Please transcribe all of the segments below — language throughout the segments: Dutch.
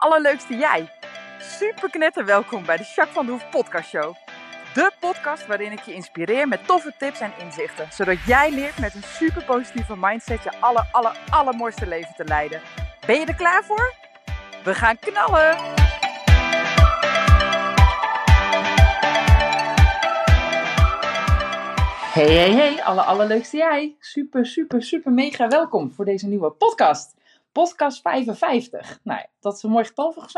allerleukste jij. Super knetter welkom bij de Jacques van de Hoef podcast show. De podcast waarin ik je inspireer met toffe tips en inzichten. Zodat jij leert met een super positieve mindset je aller, aller, allermooiste leven te leiden. Ben je er klaar voor? We gaan knallen! Hey, hey, hey, alle allerleukste jij. Super, super, super mega welkom voor deze nieuwe podcast. Podcast 55. Nou dat is een mooi getal volgens.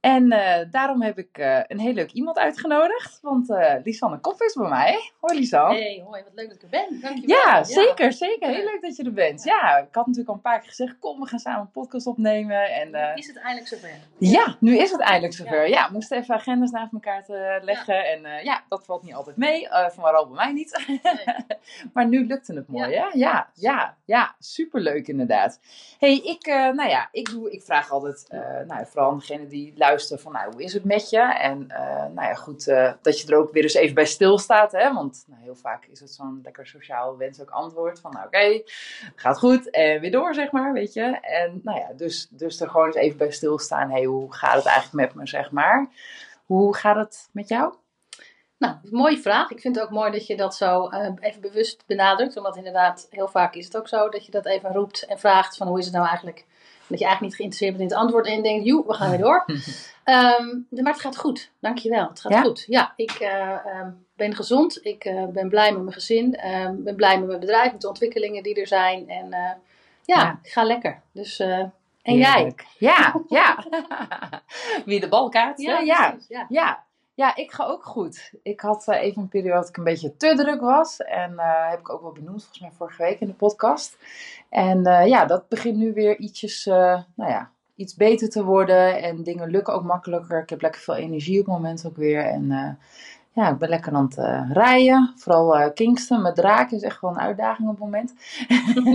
En uh, daarom heb ik uh, een heel leuk iemand uitgenodigd. Want uh, Lisanne Kop is bij mij. Hoi Lisanne. Hey, hoi, wat leuk dat ik er ben. Dankjewel. Ja, ja. zeker, zeker. Heel leuk dat je er bent. Ja, ik had natuurlijk al een paar keer gezegd, kom we gaan samen een podcast opnemen. En, nu is het eindelijk zover. Ja, nu is het eindelijk zover. Ja, ja moest even agendas naast elkaar te leggen. Ja. En ja, dat valt niet altijd mee. van waarom bij mij niet. Nee. maar nu lukte het mooi, ja. hè? Ja, ja, ja. Superleuk inderdaad. hey, ik, nou ja, ik, doe, ik vraag altijd, nou, vooral aan degene die luisteren van, nou, hoe is het met je? En uh, nou ja, goed, uh, dat je er ook weer eens even bij stilstaat, hè? Want nou, heel vaak is het zo'n lekker sociaal wens ook antwoord van, nou oké, gaat goed en weer door, zeg maar, weet je. En nou ja, dus, dus er gewoon eens even bij stilstaan, hey, hoe gaat het eigenlijk met me, zeg maar. Hoe gaat het met jou? Nou, mooie vraag. Ik vind het ook mooi dat je dat zo uh, even bewust benadrukt. Omdat inderdaad, heel vaak is het ook zo dat je dat even roept en vraagt van hoe is het nou eigenlijk dat je eigenlijk niet geïnteresseerd bent in het antwoord en je denkt, joe, we gaan weer door. um, maar het gaat goed, dankjewel. Het gaat ja? goed. Ja, ik uh, um, ben gezond, ik uh, ben blij met mijn gezin, ik um, ben blij met mijn bedrijf, met de ontwikkelingen die er zijn. En uh, ja, ja, ik ga lekker. Dus, en Heerlijk. jij? Ja, ja. Wie de bal kaart. Ja, ja. Precies, ja. Ja. Ik ga ook goed. Ik had uh, even een periode dat ik een beetje te druk was. En uh, heb ik ook wel benoemd, volgens mij vorige week in de podcast. En uh, ja, dat begint nu weer ietsjes, nou ja, iets beter te worden. En dingen lukken ook makkelijker. Ik heb lekker veel energie op het moment ook weer. En ja, ik ben lekker aan het uh, rijden. Vooral uh, Kingston met draken is echt wel een uitdaging op het moment.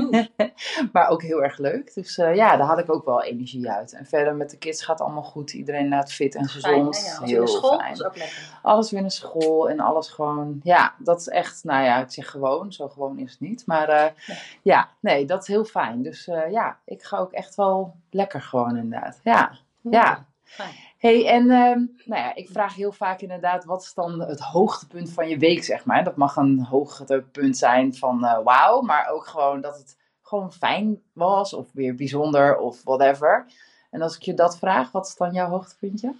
maar ook heel erg leuk. Dus uh, ja, daar had ik ook wel energie uit. En verder met de kids gaat het allemaal goed. Iedereen laat fit en gezond. Fijn, ja. Heel school, fijn. is ook lekker. Alles weer naar school en alles gewoon. Ja, dat is echt, nou ja, ik zeg gewoon. Zo gewoon is het niet. Maar nee. ja, nee, dat is heel fijn. Dus ja, ik ga ook echt wel lekker gewoon inderdaad. Ja, ja. Fijn. Hey, en uh, nou ja, ik vraag heel vaak inderdaad, wat is dan het hoogtepunt van je week, zeg maar? Dat mag een hoogtepunt zijn van uh, wauw, maar ook gewoon dat het gewoon fijn was of weer bijzonder of whatever. En als ik je dat vraag, wat is dan jouw hoogtepuntje?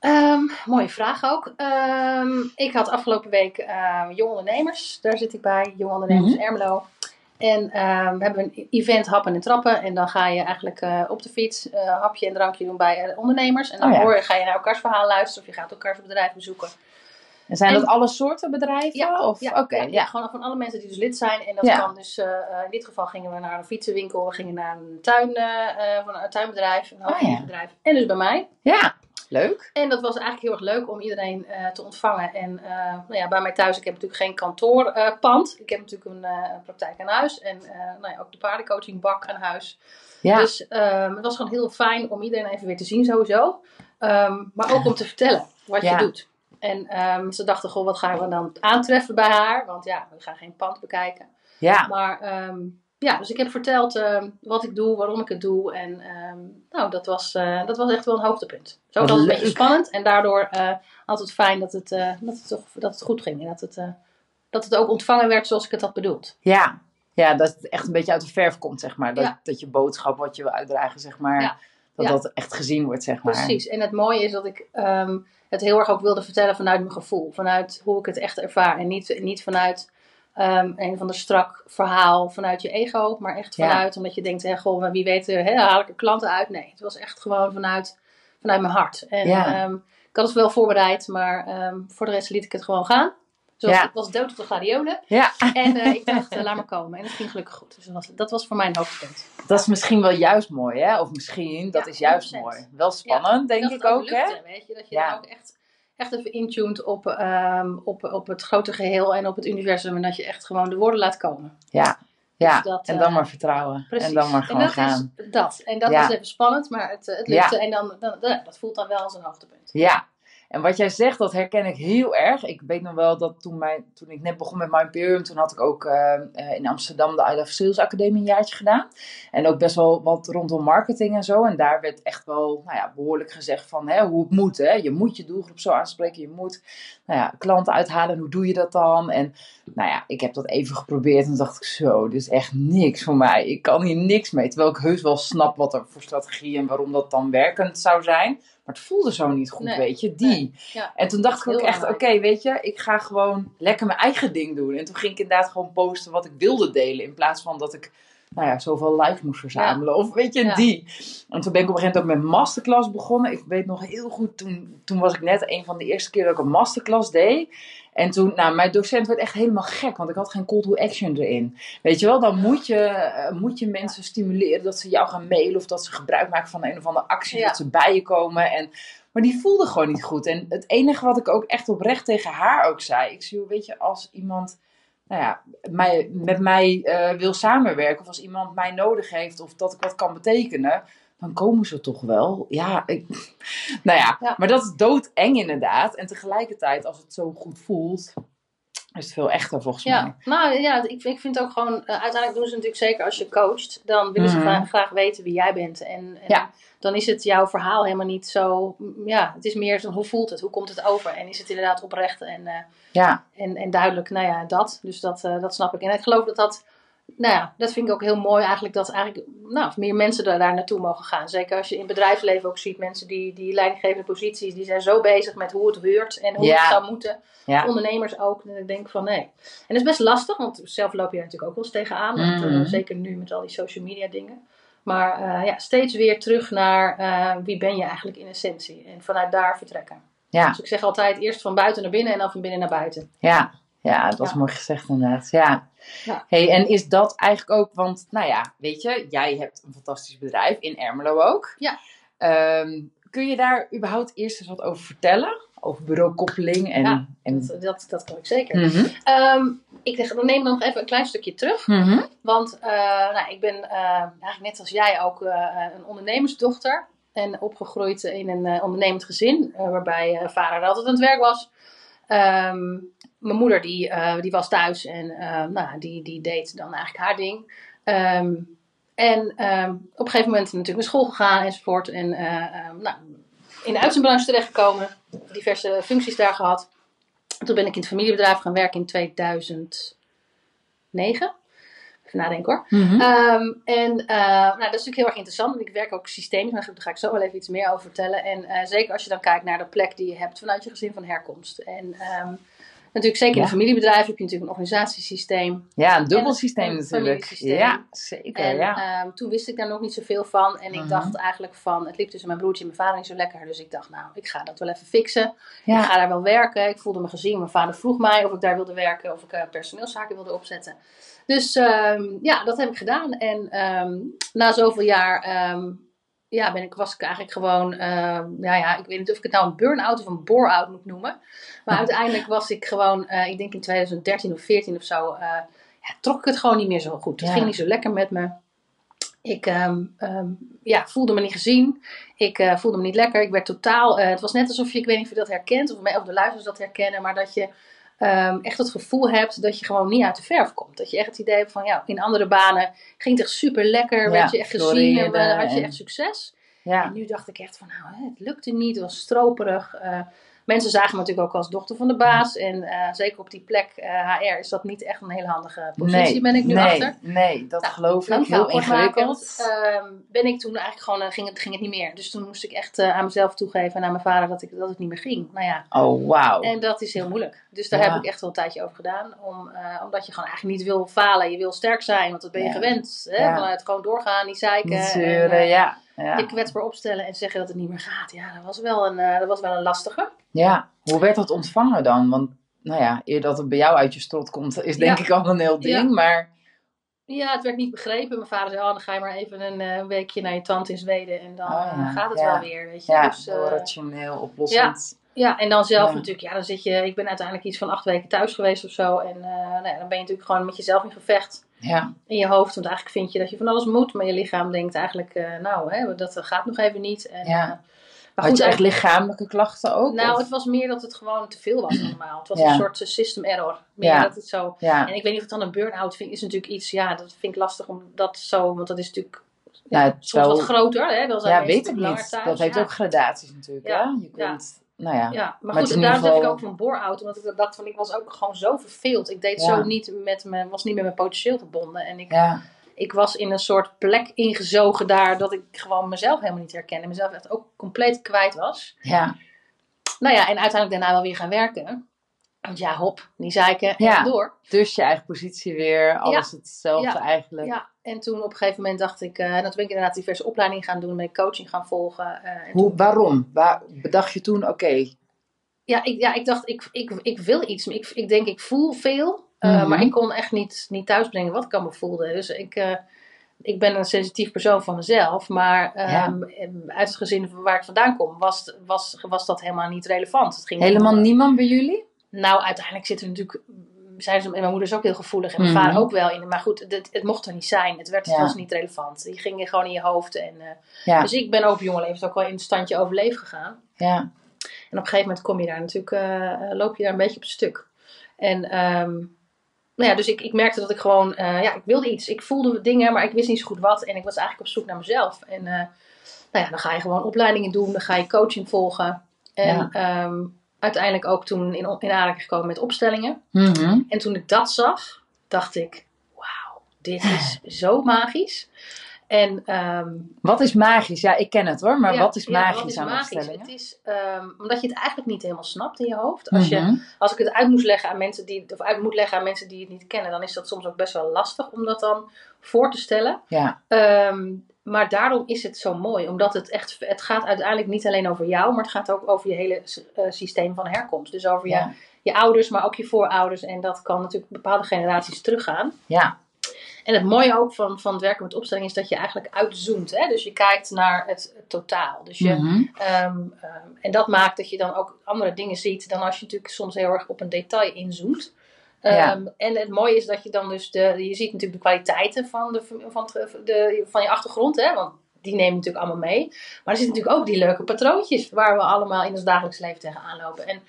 Um, mooie vraag ook. Um, ik had afgelopen week uh, Jong Ondernemers, daar zit ik bij, Jong Ondernemers mm -hmm. Ermelo. En uh, we hebben een event happen en trappen. En dan ga je eigenlijk uh, op de fiets uh, hapje en drankje doen bij uh, ondernemers. En dan Oh ja. hoor je, ga je naar elkaars verhaal luisteren of je gaat elkaars bedrijf bezoeken. En zijn En- dat alle soorten bedrijven? Ja, of? ja, Oké, ja, gewoon van alle mensen die dus lid zijn. En dat kan dus, eh, eh, in dit geval gingen we naar een fietsenwinkel, we gingen naar een, tuin, eh, eh, van een tuinbedrijf, een Oh hoogtebedrijf. En dus bij mij. Ja, leuk. En dat was eigenlijk heel erg leuk om iedereen eh, te ontvangen. En eh, nou ja, bij mij thuis, ik heb natuurlijk geen kantoorpand. ik heb natuurlijk een, eh, praktijk aan huis. En nou ja, ook de paardencoachingbak aan huis. Ja, Dus ehm, het was gewoon heel fijn om iedereen even weer te zien sowieso. Ehm, maar ook om te vertellen wat Ja. je doet. En ehm, ze dachten, goh, wat gaan we dan aantreffen bij haar? Want ja, we gaan geen pand bekijken. ja. Maar ja, dus ik heb verteld ehm, wat ik doe, waarom ik het doe. En ehm, nou, dat was, eh, dat was echt wel een hoogtepunt. Zo was het een beetje spannend. En daardoor eh altijd fijn dat het, eh, dat, het toch, dat het goed ging. En dat het, dat het ook ontvangen werd zoals ik het had bedoeld. Ja. ja, dat het echt een beetje uit de verf komt, zeg maar. Dat, Ja. dat je boodschap, wat je wil uitdragen, zeg maar, Ja. dat Ja. dat echt gezien wordt, zeg maar. Precies. En het mooie is dat ik ehm, het heel erg ook wilde vertellen vanuit mijn gevoel. Vanuit hoe ik het echt ervaar. En niet, niet vanuit ehm, een van de strak verhaal vanuit je ego. Maar echt Ja. vanuit omdat je denkt, hè, goh, wie weet hè, haal ik er klanten uit. Nee, het was echt gewoon vanuit, vanuit mijn hart. En Ja. ehm, ik had het wel voorbereid, maar ehm, voor de rest liet ik het gewoon gaan. Zoals Ja. het was dood op de gladiolen. Ja, En eh, ik dacht, eh, laat maar komen. En het ging gelukkig goed. Dus dat was, dat was voor mij een hoogtepunt. dat is misschien wel juist mooi, hè? Of misschien, dat Ja, is juist 100%. mooi. Wel spannend, denk dat ik het ook, hè? Weet je? Dat je Ja. dan ook echt, echt even intuned op, ehm, op, op het grote geheel en op het universum. En dat je echt gewoon de woorden laat komen. Ja, ja. Dus dat, en dan eh, maar vertrouwen. Precies. En dan maar gewoon dat gaan. Is dat. En dat Ja. was even spannend, maar het, eh, het lukte. En dan, dan, dan- dat voelt dan wel als een hoogtepunt. Ja. En wat jij zegt, dat herken ik heel erg. Ik weet nog wel dat toen, mijn, toen ik net begon met mijn Imperium, toen had ik ook uh, in Amsterdam de I Love Sales Academie een jaartje gedaan. En ook best wel wat rondom marketing en zo. En daar werd echt wel nou ja, behoorlijk gezegd van hè, hoe het moet. Hè. Je moet je doelgroep zo aanspreken. Je moet nou ja, klanten uithalen. Hoe doe je dat dan? En nou ja, ik heb dat even geprobeerd en dacht ik zo, dit is echt niks voor mij. Ik kan hier niks mee. Terwijl ik heus wel snap wat er voor strategie en waarom dat dan werkend zou zijn. Maar het voelde zo niet goed, weet je, die. Ja. En toen dacht ik ook echt, oké, weet je, ik ga gewoon lekker mijn eigen ding doen. En toen ging ik inderdaad gewoon posten wat ik wilde delen. In plaats van dat ik, nou ja, zoveel likes moest verzamelen. Of weet je, die. En toen ben ik op een gegeven moment ook met masterclass begonnen. Ik weet nog heel goed, toen, toen was ik net een van de eerste keer dat ik een masterclass deed. En toen, nou, mijn docent werd echt helemaal gek, want ik had geen call to action erin. Weet je wel, dan moet je, eh, moet je mensen stimuleren dat ze jou gaan mailen of dat ze gebruik maken van een of andere actie, dat ze bij je komen. En, maar die voelde gewoon niet goed. En het enige wat ik ook echt oprecht tegen haar ook zei, ik zie, weet je, als iemand nou ja, mij, met mij uh, wil samenwerken, of als iemand mij nodig heeft, of dat ik wat kan betekenen, dan komen ze toch wel. Ja, ik, nou ja, maar dat is doodeng inderdaad. En tegelijkertijd, als het zo goed voelt, is het veel echter volgens ja. mij. Nou ja, ik, ik vind ook gewoon, uh, uiteindelijk doen ze natuurlijk zeker als je coacht, dan willen ze mhm. graag, weten wie jij bent. En, en ja. dan is het jouw verhaal helemaal niet zo, ja, het is meer zo, hoe voelt het, hoe komt het over? En is het inderdaad oprecht en, uh, ja. en, en duidelijk, nou ja, dat. Dus dat, uh, dat snap ik. En ik geloof dat dat nou ja, dat vind ik ook heel mooi eigenlijk dat eigenlijk nou, meer mensen daar, daar naartoe mogen gaan. Zeker als je in bedrijfsleven ook ziet mensen die, die leidinggevende posities, die zijn zo bezig met hoe het heurt en hoe het zou moeten. Ondernemers ook. En ik denk van nee. En dat is best lastig, want zelf loop je er natuurlijk ook wel eens tegenaan. Mm -hmm. zeker nu met al die social media dingen. Maar uh, ja, steeds weer terug naar uh, wie ben je eigenlijk in essentie. En vanuit daar vertrekken. Ja. Dus ik zeg altijd eerst van buiten naar binnen en dan van binnen naar buiten. Ja, ja dat is mooi gezegd inderdaad. Ja. Ja. Hey, en is dat eigenlijk ook, want nou ja, weet je, jij hebt een fantastisch bedrijf in Ermelo ook. Ja. Um, kun je daar überhaupt eerst eens wat over vertellen? Over bureaukoppeling en... Ja, en... Dat, dat, dat kan ik zeker. Mm -hmm. um, ik denk, dan neem dan nog even een klein stukje terug. Mm -hmm. Want uh, nou, ik ben uh, eigenlijk net als jij ook uh, een ondernemersdochter. En opgegroeid in een ondernemend gezin. waarbij vader altijd aan het werk was. Um, mijn moeder die, uh, die was thuis en uh, nou, die, die deed dan eigenlijk haar ding. Um, en um, op een gegeven moment natuurlijk naar school gegaan enzovoort. En uh, um, nou, in de uitzendbranche terechtgekomen. Diverse functies daar gehad. Toen ben ik in het familiebedrijf gaan werken in 2009. Even nadenken hoor. Mm -hmm. en nou, dat is natuurlijk heel erg interessant. Want ik werk ook systemisch. Daar ga ik zo wel even iets meer over vertellen. En zeker als je dan kijkt naar de plek die je hebt vanuit je gezin van herkomst. En Natuurlijk, zeker in een familiebedrijf heb je natuurlijk een organisatiesysteem. Ja, een dubbel systeem natuurlijk. Ja, zeker. En ja. Um, toen wist ik daar nog niet zoveel van. En ik -huh. dacht eigenlijk van, het liep tussen mijn broertje en mijn vader niet zo lekker. Dus ik dacht, nou, ik ga dat wel even fixen. Ja. Ik ga daar wel werken. Ik voelde me gezien. Mijn vader vroeg mij of ik daar wilde werken. Of ik uh, personeelszaken wilde opzetten. Dus um, ja, dat heb ik gedaan. En um, na zoveel jaar ja, ben ik, was ik eigenlijk gewoon, uh, ja, ja, ik weet niet of ik het nou een burn-out of een bore-out moet noemen. Maar uiteindelijk was ik gewoon, uh, ik denk in 2013 of 14 of zo, uh, ja, trok ik het gewoon niet meer zo goed. Het ja. ging niet zo lekker met me. Ik um, um, ja, voelde me niet gezien. Ik voelde me niet lekker. Ik werd totaal. het was net alsof je, ik weet niet of je dat herkent, of, mij, of de luisteraars dat herkennen, maar dat je um, echt het gevoel hebt dat je gewoon niet uit de verf komt. Dat je echt het idee hebt van ja, in andere banen ging het echt super lekker, ja, werd je echt gezien en had je echt succes. Ja. En nu dacht ik echt van nou, het lukte niet, het was stroperig. Uh, mensen zagen me natuurlijk ook als dochter van de baas. En uh, zeker op die plek uh, HR is dat niet echt een hele handige positie, nee, ben ik nu nee, achter. Nee, dat nou, geloof ik. Heel ingewikkeld. Uh, ben ik toen eigenlijk gewoon, ging, het, ging het niet meer. Dus toen moest ik echt aan mezelf toegeven en aan mijn vader dat, ik, dat het niet meer ging. Nou ja. Oh, wauw. En dat is heel moeilijk. Dus daar ja. heb ik echt wel een tijdje over gedaan. Om, omdat je gewoon eigenlijk niet wil falen. Je wil sterk zijn, want dat ben je ja. gewend. Hè? Vanuit gewoon doorgaan, niet zeiken. Zeuren, en, ja. Ja. je kwetsbaar opstellen en zeggen dat het niet meer gaat. Ja, dat was wel een, uh, dat was wel een lastige. Ja, hoe werd dat ontvangen dan? Want nou ja, eer dat het bij jou uit je strot komt, is denk ja. ik al een heel ding. Ja. Maar... ja, het werd niet begrepen. Mijn vader zei, oh, dan ga je maar even een uh, weekje naar je tante in Zweden en dan oh, uh, gaat het wel weer. Weet je? Ja, dus, rationeel, oplossend. Ja, en dan zelf natuurlijk, ja, dan zit je, ik ben uiteindelijk iets van acht weken thuis geweest of zo. En nou ja, dan ben je natuurlijk gewoon met jezelf in gevecht ja. in je hoofd. Want eigenlijk vind je dat je van alles moet, maar je lichaam denkt eigenlijk, uh, nou, hè, dat gaat nog even niet. En, ja. uh, Maar goed, echt lichamelijke klachten ook? Nou, of? het was meer dat het gewoon te veel was allemaal. Het was Ja. een soort eh, system error. Meer Ja. dat het zo... Ja, En ik weet niet of het dan een burn-out vind, is natuurlijk iets, ja, dat vind ik lastig om dat zo, want dat is natuurlijk nou, soms wel- wat groter, hè? Zijn ja weet ik niet. thuis. Dat heeft ook gradaties natuurlijk. Ja. Hè? Je kunt, nou ja. Ja, maar Maar goed, en daarom zeg ik geval- ook van bore-out, omdat ik dacht van, ik was ook gewoon zo verveeld. Ik deed Ja. zo niet met me, was niet met mijn potentieel verbonden. En ik, Ja, ik was in een soort plek ingezogen daar, dat ik gewoon mezelf helemaal niet herkende. Mezelf echt ook compleet kwijt was. ja, Nou ja, en uiteindelijk daarna wel weer gaan werken. Want ja, hop, die zeiken Ja. en door. dus je eigen positie weer, alles hetzelfde Ja. eigenlijk. Ja, en toen op een gegeven moment dacht ik, en toen ben ik inderdaad diverse opleidingen gaan doen, ben ik coaching gaan volgen. eh, en Hoe, waarom? Waar, bedacht je toen, oké, ja, ik, ja, ik dacht, ik, ik, ik wil iets. Ik, ik denk, ik voel veel. eh, Mhm. Maar ik kon echt niet, niet thuisbrengen wat ik allemaal voelde. Dus ik, ik ben een sensitief persoon van mezelf. Maar ehm, uit het gezin waar ik vandaan kom, was, was, was dat helemaal niet relevant. Het ging helemaal om- niemand bij jullie? Nou, uiteindelijk zitten er natuurlijk... Zijn ze, en mijn moeder is ook heel gevoelig en mijn Mhm. vader ook wel in. Maar goed, het, het mocht er niet zijn. Het, werd, het Ja. was niet relevant. Die gingen gewoon in je hoofd. En, eh, Ja, Dus ik ben op jonge leeftijd ook wel in het standje overleven gegaan. ja, En op een gegeven moment kom je daar natuurlijk, eh, eh, loop je daar een beetje op stuk. En ehm, nou ja, dus ik, ik merkte dat ik gewoon, ja, ik wilde iets. Ik voelde dingen, maar ik wist niet zo goed wat. En ik was eigenlijk op zoek naar mezelf. En nou ja, dan ga je gewoon opleidingen doen, dan ga je coaching volgen. En Ja. ehm, uiteindelijk ook toen in, in aanraking gekomen met opstellingen. Mhm. En toen ik dat zag, dacht ik, wauw, dit is zo magisch. En ehm, Wat is magisch? Ja, ik ken het hoor, maar ja, wat is ja, magisch wat is aan magisch? opstellingen? Het is ehm, omdat je het eigenlijk niet helemaal snapt in je hoofd. Als, je, Mhm. als ik het uit moest leggen aan mensen die of uit moet leggen aan mensen die het niet kennen, dan is dat soms ook best wel lastig om dat dan voor te stellen. Ja, Ehm, maar daarom is het zo mooi, omdat het echt, het gaat uiteindelijk niet alleen over jou, maar het gaat ook over je hele eh, systeem van herkomst. Dus over je, ja, je ouders, maar ook je voorouders. En dat kan natuurlijk bepaalde generaties teruggaan. ja, En het mooie ook van, van het werken met opstelling is dat je eigenlijk uitzoomt. Hè? Dus je kijkt naar het, het totaal. Dus je, Mhm. Ehm, ehm, en dat maakt dat je dan ook andere dingen ziet dan als je natuurlijk soms heel erg op een detail inzoomt. Ehm. En het mooie is dat je dan dus de, je ziet natuurlijk de kwaliteiten van, de, van, de, van je achtergrond, hè, want die neem je natuurlijk allemaal mee. Maar er zitten natuurlijk ook die leuke patroontjes waar we allemaal in ons dagelijks leven tegenaan lopen. En,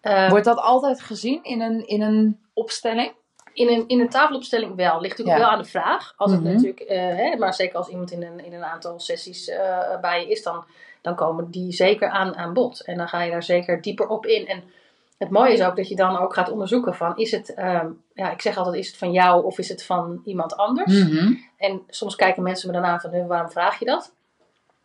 ehm, Wordt dat altijd gezien in een, in een opstelling? in, een, in een tafelopstelling wel. Ligt natuurlijk Ja. wel aan de vraag. Als het Mhm. natuurlijk, eh, hè, maar zeker als iemand in een, in een aantal sessies eh, bij je is, dan, dan komen die zeker aan, aan bod. En dan ga je daar zeker dieper op in. En het mooie is ook dat je dan ook gaat onderzoeken van, is het, ehm, ja, ik zeg altijd, is het van jou of is het van iemand anders? Mhm. En soms kijken mensen me dan aan van, "Huh, waarom vraag je dat?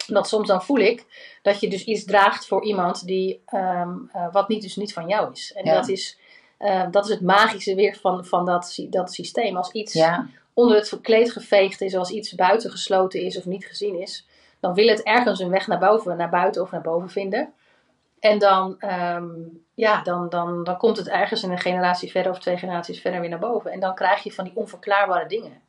Dat soms dan voel ik dat je dus iets draagt voor iemand die, ehm, eh, wat niet, dus niet van jou is. En Ja. dat, is, eh, dat is het magische weer van, van dat, dat systeem. Als iets Ja, onder het verkleed geveegd is, als iets buitengesloten is of niet gezien is, dan wil het ergens een weg naar boven, naar buiten of naar boven vinden. En dan, ehm, ja, dan, dan, dan komt het ergens in een generatie verder of twee generaties verder weer naar boven. En dan krijg je van die onverklaarbare dingen.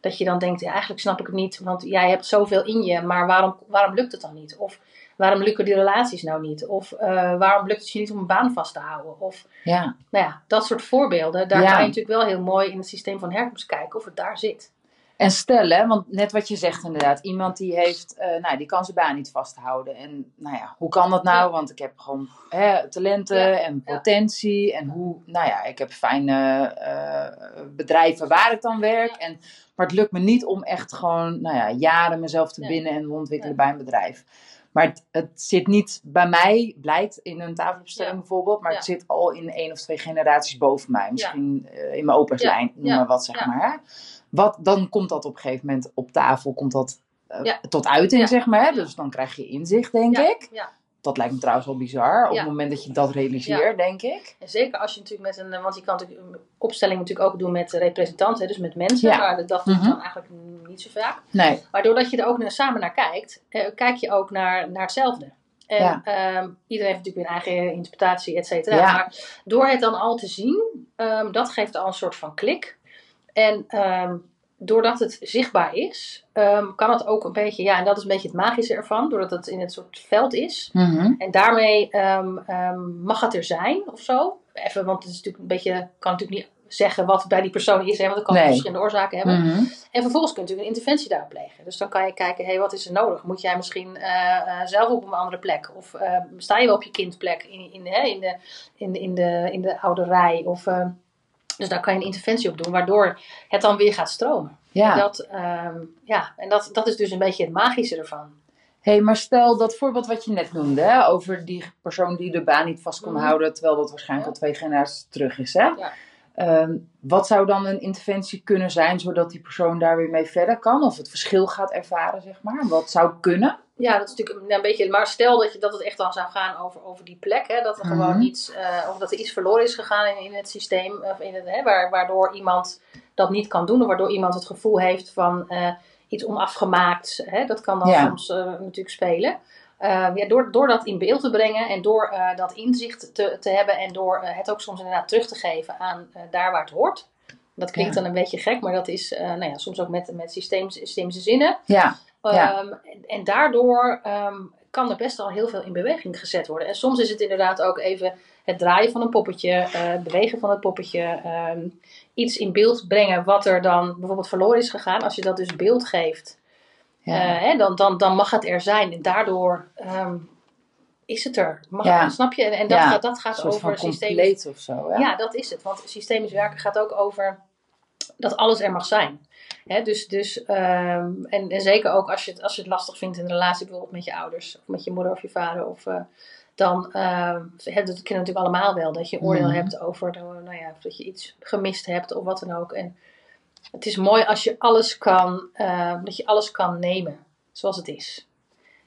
Dat je dan denkt, ja, eigenlijk snap ik het niet, want jij hebt zoveel in je, maar waarom, waarom lukt het dan niet? Of waarom lukken die relaties nou niet? Of eh, waarom lukt het je niet om een baan vast te houden? Of ja. nou ja, dat soort voorbeelden, daar Ja. kan je natuurlijk wel heel mooi in het systeem van herkomst kijken of het daar zit. En stel, hè, want net wat je zegt inderdaad, iemand die heeft, eh, nou, die kan zijn baan niet vasthouden. En nou ja, hoe kan dat nou? Want ik heb gewoon hè, talenten Ja, en potentie. En hoe, nou ja, ik heb fijne eh, bedrijven waar ik dan werk. En, maar het lukt me niet om echt gewoon, nou ja, jaren mezelf te Nee. binden en ontwikkelen bij een bedrijf. Maar het, het zit niet bij mij, blijkt in een tafelopstelling Ja. bijvoorbeeld, maar Ja. het zit al in één of twee generaties boven mij. Misschien eh, in mijn opa's lijn, noem maar wat, zeg maar. Wat, dan komt dat op een gegeven moment op tafel, komt dat eh, Ja. tot uiting, Ja. zeg maar. Dus dan krijg je inzicht, denk ik. Ja. Dat lijkt me trouwens wel bizar, op het moment dat je dat realiseert, denk ik. En zeker als je natuurlijk met een, want je kan natuurlijk een opstelling natuurlijk ook doen met representanten, dus met mensen, Ja. maar dat doe je Mhm. dan eigenlijk niet zo vaak. Nee, Maar doordat je er ook naar, samen naar kijkt, eh, kijk je ook naar, naar hetzelfde. En Ja. ehm, iedereen heeft natuurlijk een eigen interpretatie, et cetera. Ja. Maar door het dan al te zien, ehm, dat geeft al een soort van klik. En ehm, doordat het zichtbaar is, ehm, kan het ook een beetje, ja, en dat is een beetje het magische ervan, doordat het in het soort veld is. Mhm. En daarmee ehm, mag het er zijn of zo. Even, want het is natuurlijk een beetje, kan natuurlijk niet zeggen wat bij die persoon is. Hè, want dat kan Nee. verschillende oorzaken hebben. Mhm. En vervolgens kun je natuurlijk een interventie daarop plegen. Dus dan kan je kijken, hey, wat is er nodig? Moet jij misschien eh, eh, zelf op een andere plek? Of sta je wel op je kindplek in, in, in, de, in, de, in, de, in de oude rij? Of, dus daar kan je een interventie op doen, waardoor het dan weer gaat stromen. Ja. Dat, ehm, ja, en dat, dat is dus een beetje het magische ervan. hey, maar stel dat voorbeeld wat je net noemde, hè, over die persoon die de baan niet vast kon Mhm. houden, terwijl dat waarschijnlijk Ja. al twee generaties terug is. Hè? Ja. Ehm, wat zou dan een interventie kunnen zijn, zodat die persoon daar weer mee verder kan? Of het verschil gaat ervaren, zeg maar? Wat zou kunnen? Ja, dat is natuurlijk een, een beetje. Maar stel dat, je, dat het echt dan zou gaan over, over die plek. Hè, dat er Mhm. gewoon iets. eh, of dat er iets verloren is gegaan in, in het systeem. Of in het, hè, waar, waardoor iemand dat niet kan doen. Of waardoor iemand het gevoel heeft van eh, iets onafgemaakt. Hè, dat kan dan Ja. soms eh, natuurlijk spelen. Eh, ja, door, door dat in beeld te brengen en door eh, dat inzicht te, te hebben en door eh, het ook soms inderdaad terug te geven aan daar waar het hoort. Dat klinkt Ja. dan een beetje gek, maar dat is nou ja, soms ook met, met systeem, systemische zinnen. Ja, Ja. Ehm, en, en daardoor ehm, kan er best al heel veel in beweging gezet worden. En soms is het inderdaad ook even het draaien van een poppetje, het bewegen van het poppetje, ehm, iets in beeld brengen wat er dan bijvoorbeeld verloren is gegaan. Als je dat dus beeld geeft, ja. eh, hè, dan, dan, dan mag het er zijn. En daardoor ehm, is het er. Mag, Ja. Snap je? En, en dat Ja, gaat, dat gaat over systeem. of zo. Hè? Ja, dat is het. Want systemisch werken gaat ook over dat alles er mag zijn. Hè, dus, dus, ehm, en, en zeker ook als je, het, als je het lastig vindt in een relatie, bijvoorbeeld met je ouders, of met je moeder of je vader, of, eh, dan hè, dat kennen natuurlijk allemaal wel, dat je oordeel Mhm. hebt over nou ja, dat je iets gemist hebt of wat dan ook. En het is mooi als je alles kan, ehm, dat je alles kan nemen zoals het is.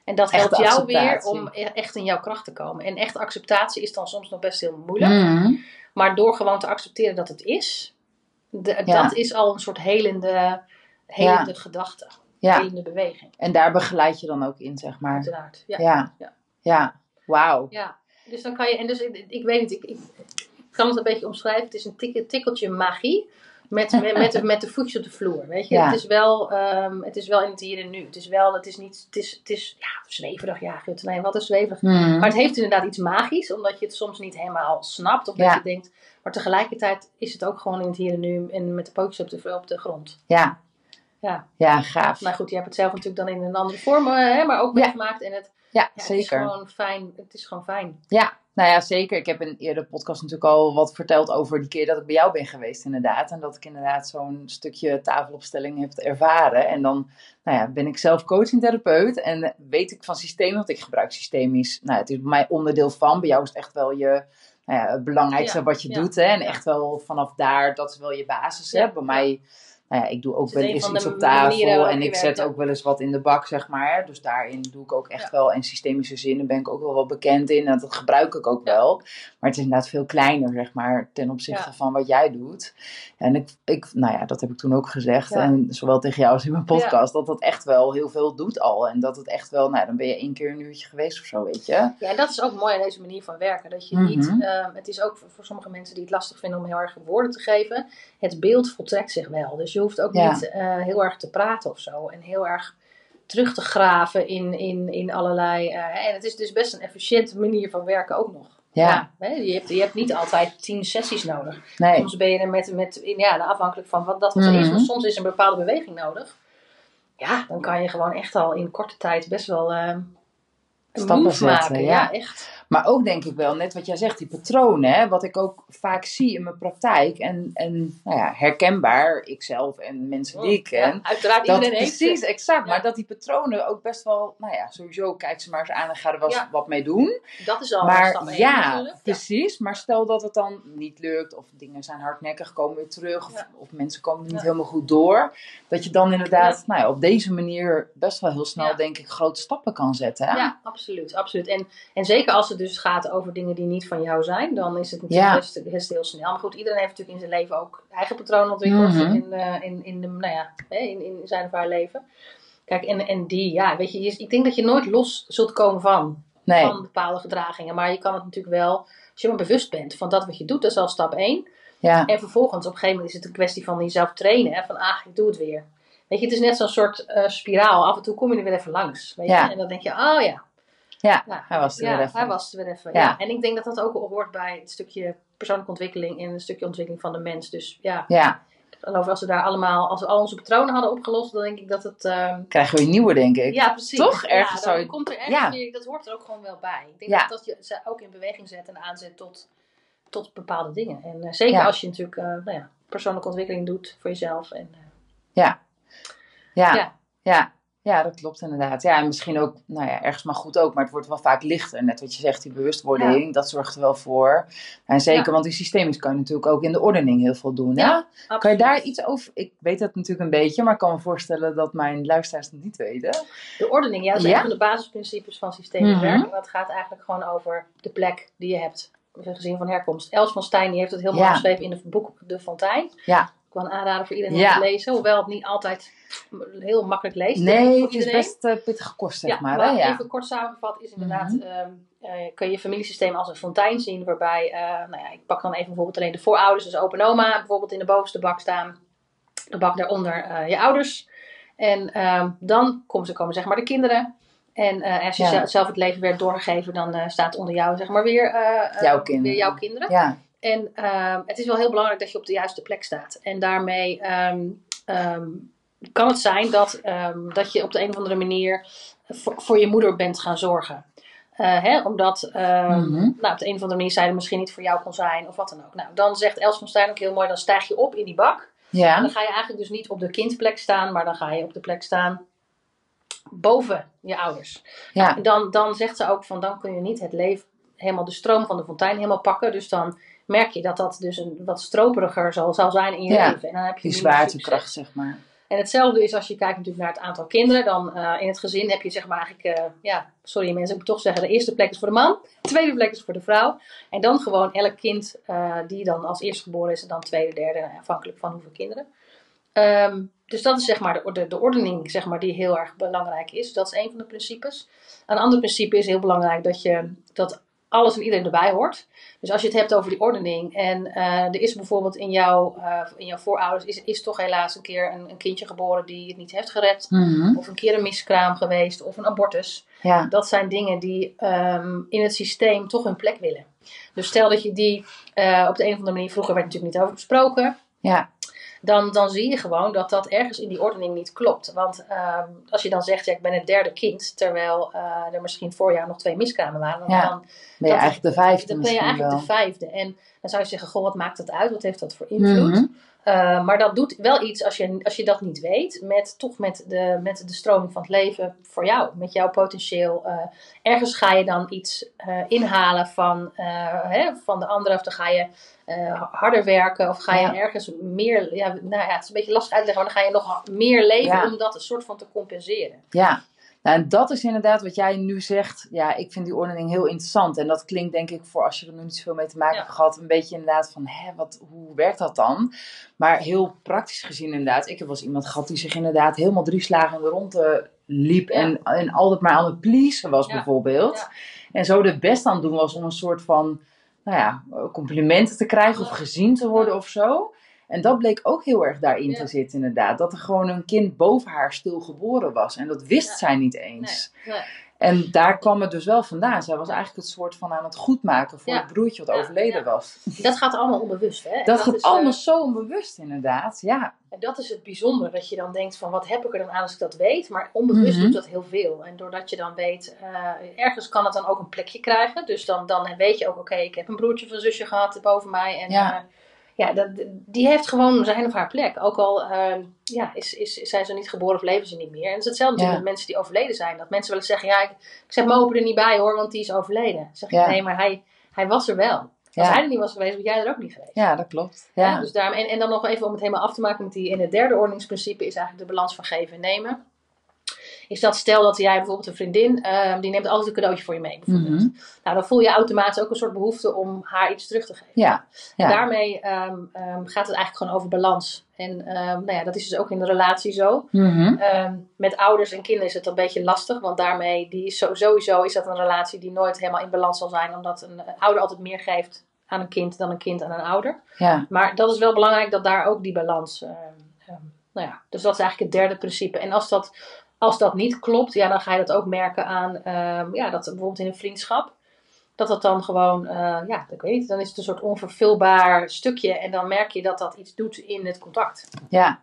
En dat Echte helpt jou weer om e- echt in jouw kracht te komen. En echt acceptatie is dan soms nog best heel moeilijk. Mhm. Maar door gewoon te accepteren dat het is, de- Ja. dat is al een soort helende, helende gedachte, Ja, helende beweging, en daar begeleid je dan ook in, zeg maar. uiteraard. Ja. Ja, Ja. ja. Wauw. Ja. Dus dan kan je, en dus ik, ik weet niet, ik, ik kan het een beetje omschrijven. Het is een tik- tikkeltje magie. Met, met, met, de, met de voetjes op de vloer. Weet je? Ja. Het, is wel, ehm, het is wel in het hier en nu. Het is wel, het is niet, het is, het is ja, zweverig. Ja, gut, nee, wat is zweverig. Mhm. Maar het heeft inderdaad iets magisch, omdat je het soms niet helemaal snapt. Of dat Ja. je denkt, maar tegelijkertijd is het ook gewoon in het hier en nu en met de pootjes op de, op de grond. Ja. Ja. Ja, gaaf. Maar goed, je hebt het zelf natuurlijk dan in een andere vorm, eh, hè, maar ook meegemaakt. En het, Ja, het is zeker. gewoon fijn. Het is gewoon fijn. Ja, nou ja, zeker. Ik heb in een eerdere podcast natuurlijk al wat verteld over die keer dat ik bij jou ben geweest, inderdaad. En dat ik inderdaad zo'n stukje tafelopstelling heb ervaren. En dan nou ja, ben ik zelf coach en therapeut. En weet ik van systeem, want ik gebruik systemisch. Nou, het is bij mij onderdeel van. Bij jou is het echt wel je, nou ja, het belangrijkste Ja, wat je ja, doet. Hè? En echt wel vanaf daar, dat is wel je basis. Hè? Bij mij, nou ja, ik doe ook wel een eens iets op tafel. En ik zet ook wel eens wat in de bak, zeg maar. Dus daarin doe ik ook echt Ja. wel. En systemische zinnen ben ik ook wel wel bekend in. En dat gebruik ik ook wel. Maar het is inderdaad veel kleiner, zeg maar, ten opzichte Ja. van wat jij doet. En ik, ik, nou ja, dat heb ik toen ook gezegd. En zowel tegen jou als in mijn podcast. Dat dat echt wel heel veel doet al. En dat het echt wel, nou dan ben je één keer een uurtje geweest of zo, weet je. Ja, en dat is ook mooi aan deze manier van werken. Dat je Mhm. niet, ehm, het is ook voor, voor sommige mensen die het lastig vinden om heel erg woorden te geven. Het beeld voltrekt zich wel. Dus je hoeft ook Ja. niet eh, heel erg te praten of zo. En heel erg terug te graven in, in, in allerlei. eh, en het is dus best een efficiënte manier van werken ook nog. Ja. je, hebt, je hebt niet altijd tien sessies nodig. Nee. Soms ben je er met, met ja, afhankelijk van wat dat wat is. Mhm. Maar soms is een bepaalde beweging nodig. Ja, dan kan je gewoon echt al in korte tijd best wel een Stappen zetten, maken. ja. ja, echt. Maar ook denk ik wel, net wat jij zegt, die patronen, hè, wat ik ook vaak zie in mijn praktijk. En, en nou ja, herkenbaar, ikzelf en mensen die ik ken. Ja, uiteraard, Dat, iedereen heeft precies, ze. exact. Ja. Maar dat die patronen ook best wel, nou ja, sowieso kijk ze maar eens aan en ga er wel eens Ja. wat mee doen. Dat is al maar stap één ja, precies. Maar stel dat het dan niet lukt, of dingen zijn hardnekkig, komen weer terug, of, of mensen komen er niet helemaal goed door. Dat je dan inderdaad, nou ja, op deze manier best wel heel snel, denk ik, grote stappen kan zetten. Hè? Ja, absoluut. absoluut. En, en zeker als het dus gaat over dingen die niet van jou zijn, dan is het natuurlijk Ja. best, best heel snel. Maar goed, iedereen heeft natuurlijk in zijn leven ook eigen patronen ontwikkeld Mhm. in, eh, in, in, de, nou ja, in, in zijn of haar leven. Kijk, en, en die, ja, weet je, ik denk dat je nooit los zult komen van, Nee, van bepaalde gedragingen. Maar je kan het natuurlijk wel, als je maar bewust bent van dat wat je doet, dat is al stap 1. ja, En vervolgens, op een gegeven moment is het een kwestie van jezelf trainen. Hè? Van, ah, ik doe het weer. Weet je, het is net zo'n soort eh, spiraal. Af en toe kom je er weer even langs. Weet Ja. je? En dan denk je, oh ja. Ja, Nou, hij was er ja, weer even. hij was er weer even. Ja. Ja. En ik denk dat dat ook hoort bij het stukje persoonlijke ontwikkeling en een stukje ontwikkeling van de mens. Dus ja, Ja, ik geloof als we daar allemaal, als we al onze patronen hadden opgelost, dan denk ik dat het... ehm, krijgen we een nieuwe, denk ik. ja, precies. Toch? Ja, Ergens dan zou je- komt er ergens ja. weer, dat hoort er ook gewoon wel bij. Ik denk Ja. dat dat je ze ook in beweging zet en aanzet tot, tot bepaalde dingen. En eh, zeker Ja. als je natuurlijk eh, nou ja, persoonlijke ontwikkeling doet voor jezelf. En, eh, Ja. Ja. Ja. Ja. Dat klopt inderdaad. Ja, en misschien ook, nou ja, ergens maar goed ook, maar het wordt wel vaak lichter. Net wat je zegt, die bewustwording, dat zorgt er wel voor. En zeker, Ja. want die systemisch kan je natuurlijk ook in de ordening heel veel doen. Ja? Kan je daar iets over? Ik weet dat natuurlijk een beetje, maar ik kan me voorstellen dat mijn luisteraars het niet weten. De ordening, ja, dat is Ja. een van de basisprincipes van systemisch Mhm. werk. Dat gaat eigenlijk gewoon over de plek die je hebt, gezien van herkomst. Els van Stein die heeft het heel mooi Ja. geschreven in het boek De Fontein. Ja. Kan aanraden voor iedereen Ja. om te lezen, hoewel het niet altijd heel makkelijk leest. Nee, het is best eh, pittige kost, zeg ja, maar. maar hè? Ja. even kort samengevat is inderdaad, Mhm. ehm, eh, kun je je familiesysteem als een fontein zien, waarbij, eh, nou ja, ik pak dan even bijvoorbeeld alleen de voorouders, dus opa en oma, bijvoorbeeld in de bovenste bak staan, de bak daaronder je ouders. En ehm, dan komen, ze, komen zeg maar de kinderen. En als je Ja. zelf- het leven werd doorgegeven, dan staat onder jou zeg maar weer, Jouw kinderen. weer jouw kinderen. Ja. En ehm, het is wel heel belangrijk dat je op de juiste plek staat. En daarmee ehm, ehm, kan het zijn dat, dat je op de een of andere manier voor, voor je moeder bent gaan zorgen. Eh, hè, omdat Mhm. nou, op de een of andere manier zij er misschien niet voor jou kon zijn of wat dan ook. Nou, dan zegt Els van Stein ook heel mooi, dan stijg je op in die bak. En Ja. dan ga je eigenlijk dus niet op de kindplek staan, maar dan ga je op de plek staan boven je ouders. Ja. Dan, dan zegt ze ook van dan kun je niet het leven, helemaal de stroom van de fontein helemaal pakken. Dus dan merk je dat dat dus een wat stroperiger zal, zal zijn in je Ja, leven. En dan heb je Die zwaartekracht, zeg maar. En hetzelfde is als je kijkt natuurlijk naar het aantal kinderen. Dan eh, in het gezin heb je zeg maar eigenlijk, eh, ja, sorry mensen, ik moet toch zeggen, de eerste plek is voor de man. De tweede plek is voor de vrouw. En dan gewoon elk kind eh, die dan als eerste geboren is en dan tweede, derde, afhankelijk van hoeveel kinderen. Ehm, dus dat is zeg maar de, orde- de ordening zeg maar, die heel erg belangrijk is. Dat is een van de principes. Een ander principe is heel belangrijk dat, je, dat alles en iedereen erbij hoort. Dus als je het hebt over die ordening en eh, er is bijvoorbeeld in, jouw eh, in jouw voorouders is, is toch helaas een keer een, een kindje geboren die het niet heeft gered. Mhm. Of een keer een miskraam geweest of een abortus. Ja. Dat zijn dingen die ehm, in het systeem toch hun plek willen. Dus stel dat je die eh, op de een of andere manier, vroeger werd natuurlijk niet over gesproken. Ja. Dan, dan zie je gewoon dat dat ergens in die ordening niet klopt. Want ehm, als je dan zegt, ja, ik ben het derde kind, terwijl eh, er misschien voor jou nog twee miskramen waren, dan, Ja. dan, Ben je eigenlijk de vijfde dan ben je misschien eigenlijk wel. de vijfde. En dan zou je zeggen, goh, wat maakt dat uit? Wat heeft dat voor invloed? Mhm. Uh, maar dat doet wel iets als je, als je dat niet weet, met, toch met de, met de stroming van het leven voor jou, met jouw potentieel. Uh, ergens ga je dan iets uh, inhalen van, hè, van de andere, of dan ga je harder werken, of ga je Ja. ergens meer, ja, nou ja, het is een beetje lastig uitleggen, maar dan ga je nog meer leven Ja. om dat een soort van te compenseren. Ja, nou, en dat is inderdaad wat jij nu zegt. Ja, ik vind die ordening heel interessant. En dat klinkt denk ik voor als je er nog niet zoveel mee te maken Ja. hebt gehad, een beetje inderdaad van, hè, wat, hoe werkt dat dan? Maar heel praktisch gezien inderdaad. Ik heb wel eens iemand gehad die zich inderdaad helemaal drie slagen in de ronde liep. En, en altijd maar aan het pleasen was Ja. bijvoorbeeld. Ja. En zo de best aan het doen was om een soort van, nou ja, complimenten te krijgen of gezien te worden of zo. En dat bleek ook heel erg daarin Ja. te zitten, inderdaad. Dat er gewoon een kind boven haar stil geboren was. En dat wist Ja. zij niet eens. Nee, nee. En daar kwam het dus wel vandaan. Zij was eigenlijk het soort van aan het goedmaken voor Ja. het broertje wat overleden was. Dat gaat allemaal onbewust. Hè? Dat, gaat is, eh, allemaal zo onbewust, inderdaad. Ja, En dat is het bijzondere, dat je dan denkt van wat heb ik er dan aan als ik dat weet, maar onbewust Mhm. doet dat heel veel. En doordat je dan weet, eh, ergens kan het dan ook een plekje krijgen. Dus dan, dan weet je ook, oké, ik heb een broertje of een zusje gehad boven mij. En Ja. ja, ja dat, die heeft gewoon zijn of haar plek. Ook al eh, ja, is, is, zijn ze niet geboren of leven ze niet meer. En het is hetzelfde Ja. met mensen die overleden zijn. Dat mensen wel eens zeggen, ja, ik, ik zet mijn opa er niet bij hoor, want die is overleden. Dan zeg ik, Ja. nee, maar hij, hij was er wel. Als Ja. hij er niet was geweest, was jij er ook niet geweest. ja dat klopt. Ja. Ja. dus daarom, en, en dan nog even om het helemaal af te maken met die in het derde ordeningsprincipe is eigenlijk de balans van geven en nemen. Is dat stel dat jij bijvoorbeeld een vriendin, ehm, die neemt altijd een cadeautje voor je mee bijvoorbeeld. Mhm. Nou, dan voel je automatisch ook een soort behoefte om haar iets terug te geven. Ja. Ja. Daarmee ehm, ehm, gaat het eigenlijk gewoon over balans. En nou ja, dat is dus ook in de relatie zo. Mhm. Met ouders en kinderen is het een beetje lastig, want daarmee die is zo, sowieso is dat een relatie die nooit helemaal in balans zal zijn, omdat een, een ouder altijd meer geeft aan een kind dan een kind aan een ouder. ja. Maar dat is wel belangrijk dat daar ook die balans. nou ja, dus dat is eigenlijk het derde principe. En als dat, als dat niet klopt, ja, dan ga je dat ook merken aan. ehm, ja, dat bijvoorbeeld in een vriendschap. dat dat dan gewoon, uh, ja, ik weet niet, dan is het een soort onvervulbaar stukje. En dan merk je dat dat iets doet in het contact. Ja,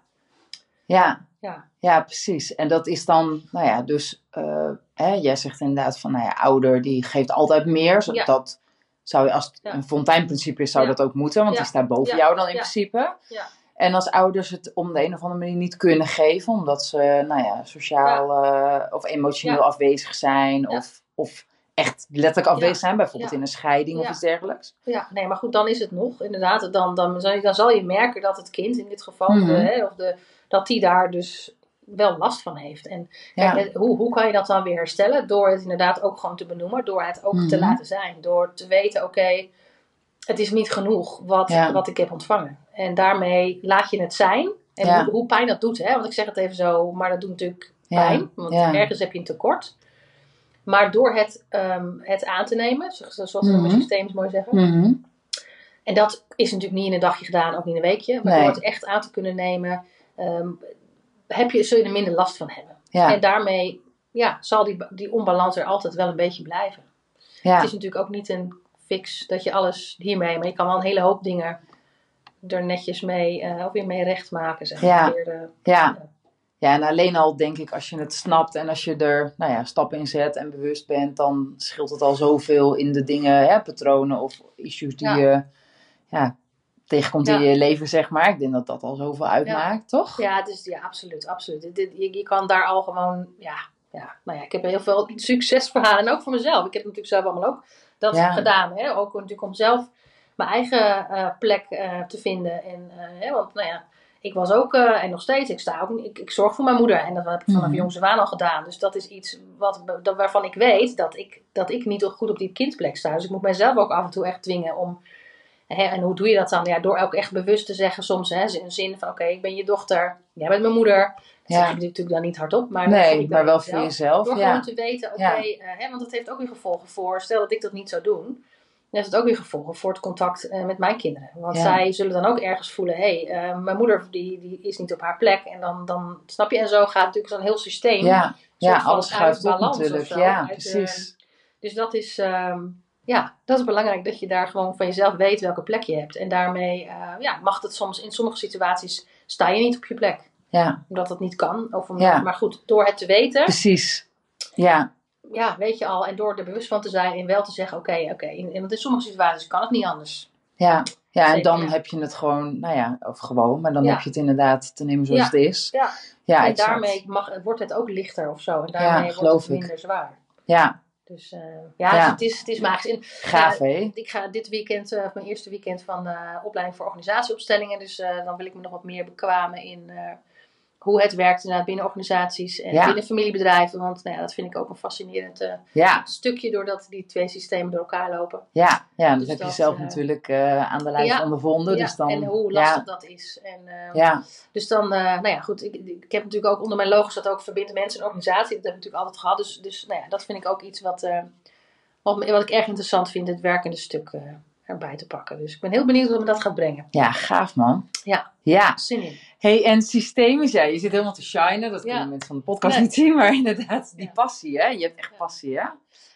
ja. Ja, ja precies. En dat is dan, nou ja, dus uh, hè, jij zegt inderdaad van, nou ja, ouder die geeft altijd meer. Ja. Dat zou je, als het Ja. een fonteinprincipe is, zou Ja. dat ook moeten, want die staat boven jou dan in Ja. principe. Ja. En als ouders het om de een of andere manier niet kunnen geven, omdat ze, nou ja, sociaal eh, of emotioneel Ja. afwezig zijn, Ja. of, of echt letterlijk afwezig zijn, bijvoorbeeld in een scheiding of iets dergelijks. Ja, nee, maar goed, dan is het nog. Inderdaad, dan, dan, zal je, dan zal je merken dat het kind in dit geval, Mhm. de, hè, of de, dat die daar dus wel last van heeft. En kijk, hoe, hoe kan je dat dan weer herstellen? Door het inderdaad ook gewoon te benoemen, door het ook te Mhm. laten zijn. Door te weten, oké, het is niet genoeg wat, Ja. wat ik heb ontvangen. En daarmee laat je het zijn. En Ja. hoe, hoe pijn dat doet, hè? want ik zeg het even zo, maar dat doet natuurlijk Ja. pijn. Want Ja. ergens heb je een tekort. Maar door het, ehm, het aan te nemen, zoals we dat met Mhm. systeems mooi zeggen. Mhm. En dat is natuurlijk niet in een dagje gedaan, ook niet in een weekje. Maar Nee. door het echt aan te kunnen nemen, ehm, heb je, zul je er minder last van hebben. En daarmee ja, zal die, die onbalans er altijd wel een beetje blijven. Het is natuurlijk ook niet een fix dat je alles hiermee, maar je kan wel een hele hoop dingen er netjes mee, eh ook weer mee recht maken. Zeg maar. Ja. Weer Ja. ja, en alleen al denk ik als je het snapt en als je er nou ja, stappen in zet en bewust bent, dan scheelt het al zoveel in de dingen, hè, patronen of issues die Ja. je ja, tegenkomt in je leven, zeg maar. Ik denk dat dat al zoveel uitmaakt, toch? Ja, dus, ja absoluut. absoluut. Je, je kan daar al gewoon, ja, ja, nou ja, ik heb heel veel succesverhalen. En ook voor mezelf. Ik heb natuurlijk zelf allemaal ook dat Ja. gedaan. Hè? Ook natuurlijk om zelf mijn eigen eh, plek eh, te vinden. En, eh, hè, want nou ja, ik was ook, eh, en nog steeds, ik, sta ook, ik, ik zorg voor mijn moeder. En dat heb ik vanaf Mhm. jongs af aan al gedaan. Dus dat is iets wat, dat, waarvan ik weet dat ik, dat ik niet goed op die kindplek sta. Dus ik moet mijzelf ook af en toe echt dwingen om... Hè, en hoe doe je dat dan? Ja, door ook echt bewust te zeggen soms, hè, in zin van oké, ik ben je dochter, jij bent mijn moeder. Dat Ja. zeg ik natuurlijk dan niet hardop, maar Nee, maar wel mezelf. voor jezelf. Door Ja. gewoon te weten, oké, Ja. eh, hè, want dat heeft ook weer gevolgen voor, stel dat ik dat niet zou doen, heeft het ook weer gevolgen voor het contact eh, met mijn kinderen. Want Ja. zij zullen dan ook ergens voelen, hé, hey, eh, mijn moeder die, die is niet op haar plek. En dan, dan snap je, en zo gaat natuurlijk zo'n heel systeem. Ja, ja alles schuift op of natuurlijk. zo, Ja, uit, precies. Dus dat is, ehm, ja, dat is belangrijk dat je daar gewoon van jezelf weet welke plek je hebt. En daarmee eh, ja, mag het soms, in sommige situaties sta je niet op je plek. Ja, Omdat dat niet kan. Of Ja. Maar goed, door het te weten, precies. Ja, ja, weet je al. En door er bewust van te zijn en wel te zeggen, oké, oké. in- Want in sommige situaties kan het niet anders. ja. Ja, en Zeker, dan ja. heb je het gewoon, nou ja, of gewoon, maar dan Ja. heb je het inderdaad te nemen zoals Ja. het is. Ja. Ja, en daarmee mag, wordt het ook lichter of zo. En daarmee wordt het ik. minder zwaar. Ja, Dus eh, ja. Het, is, het is magisch. En, gaaf hè? Ik ga dit weekend, eh, mijn eerste weekend van eh, opleiding voor organisatieopstellingen. Dus dan wil ik me nog wat meer bekwamen in hoe het werkt inderdaad binnen organisaties en Ja. binnen familiebedrijven. Want nou ja, dat vind ik ook een fascinerend eh, Ja, stukje doordat die twee systemen door elkaar lopen. ja, ja. Dat Dus heb je dat, zelf eh, natuurlijk eh, aan de lijf ja, ondervonden. Ja, dus dan, en hoe lastig dat is. En, eh, ja, Dus dan, nou ja, goed. Ik, ik heb natuurlijk ook onder mijn logo staat ook verbindt mensen en organisatie. Dat heb ik natuurlijk altijd gehad. Dus, dus nou ja, dat vind ik ook iets wat, wat, wat ik erg interessant vind, het werkende stuk erbij te pakken. Dus ik ben heel benieuwd wat me dat gaat brengen. ja, gaaf man. Ja. Ja. Zin in. Hey, en systemisch, ja, je zit helemaal te shinen. Dat Ja. kunnen mensen van de podcast Nee. niet zien, maar inderdaad, die Ja. passie, hè? Je hebt echt Ja. passie, hè?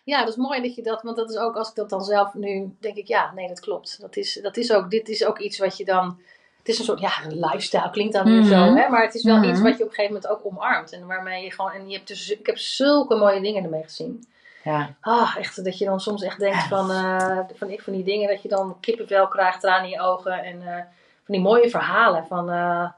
Ja, dat is mooi dat je dat, want dat is ook als ik dat dan zelf nu denk ik, ja, nee, dat klopt. Dat is, dat is ook, dit is ook iets wat je dan, het is een soort, ja, een lifestyle klinkt dan weer Mhm. zo, hè, maar het is wel Mhm. iets wat je op een gegeven moment ook omarmt en waarmee je gewoon, en je hebt dus, ik heb zulke mooie dingen ermee gezien. Ja, Ah, echt dat je dan soms echt denkt van, eh, van, van die dingen dat je dan kippenvel krijgt, tranen in je ogen en eh, van die mooie verhalen van eh,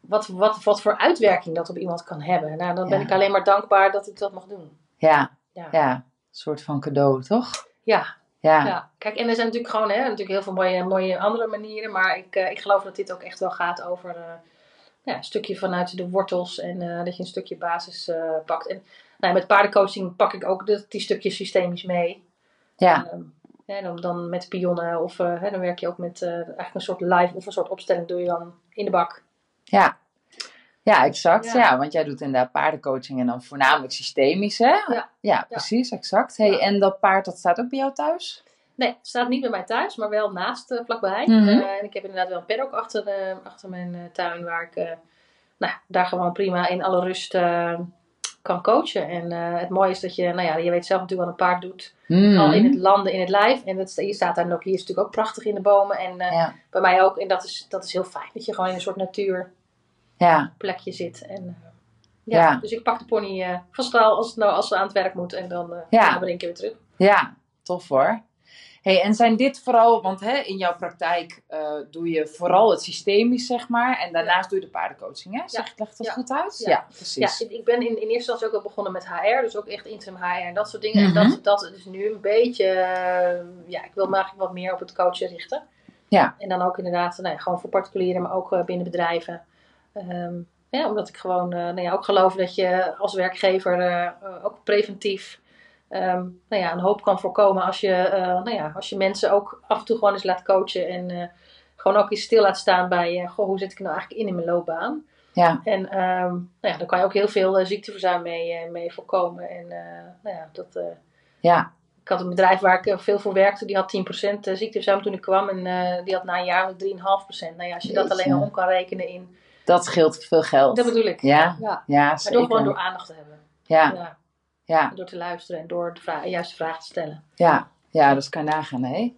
wat, wat, wat voor uitwerking dat op iemand kan hebben. Nou, dan ben Ja. ik alleen maar dankbaar dat ik dat mag doen. ja, Ja, ja. Een soort van cadeau, toch? ja, Ja, ja. Kijk, en er zijn natuurlijk gewoon hè, natuurlijk heel veel mooie, mooie andere manieren, maar ik, ik geloof dat dit ook echt wel gaat over eh, ja, een stukje vanuit de wortels en dat je een stukje basis pakt. En nou, ja, met paardencoaching pak ik ook die stukjes systemisch mee. ja, Ehm, hè, dan, dan met pionnen of eh, hè, dan werk je ook met eh, eigenlijk een soort live of een soort opstelling doe je dan in de bak. ja. Ja, exact. Ja. Ja. want jij doet inderdaad paardencoaching en dan voornamelijk systemisch, hè? Ja. precies, exact. Hey, Ja. En dat paard, dat staat ook bij jou thuis? Nee, het staat niet bij mij thuis, maar wel naast, eh, vlakbij. Mhm. En ik heb inderdaad wel een paddock achter, achter mijn tuin waar ik nou, daar gewoon prima in alle rust kan coachen. En eh, het mooie is dat je, nou ja, je weet zelf natuurlijk wat een paard doet. Mm. Al in het landen, in het lijf. En dat, je staat daar ook, hier is natuurlijk ook prachtig in de bomen. En eh, Ja, bij mij ook. En dat is, dat is heel fijn. Dat je gewoon in een soort natuurplekje ja, zit. En, eh, ja, Ja. Dus ik pak de pony eh, van stal als, nou, als ze aan het werk moet. En dan eh Ja. breng ik weer terug. ja, tof hoor. Hey, en zijn dit vooral, want hè, in jouw praktijk eh, doe je vooral het systemisch, zeg maar. En daarnaast doe je de paardencoaching, hè? Zeg, ik dat Ja. goed uit? Ja. precies. Ja, ik, ben in, in eerste instantie ook al begonnen met HR. Dus ook echt interim HR en dat soort dingen. Mhm. En dat, dat is nu een beetje... eh, ja, ik wil me eigenlijk wat meer op het coachen richten. Ja. En dan ook inderdaad, nou ja, gewoon voor particulieren, maar ook eh, binnen bedrijven. Ehm, ja, omdat ik gewoon nou ja, ook geloof dat je als werkgever ook preventief ehm, nou ja, een hoop kan voorkomen als je, eh, nou ja, als je mensen ook af en toe gewoon eens laat coachen en eh, gewoon ook eens stil laat staan bij eh, goh, hoe zit ik nou eigenlijk in in mijn loopbaan. Ja, En ehm, nou ja, daar kan je ook heel veel ziekteverzuim mee, mee voorkomen. En nou ja, dat, ja, ik had een bedrijf waar ik veel voor werkte, die had 10% ziekteverzuim toen ik kwam. En die had na een jaar 3,5%. Nou ja, als je dat alleen al om kan rekenen in... dat scheelt veel geld. Dat bedoel ik. Ja, ja. ja Maar door gewoon door aandacht te hebben. Ja, Ja. Ja, Door te luisteren en door de vra- juiste vragen te stellen. ja, ja, dat kan je nagaan, hè?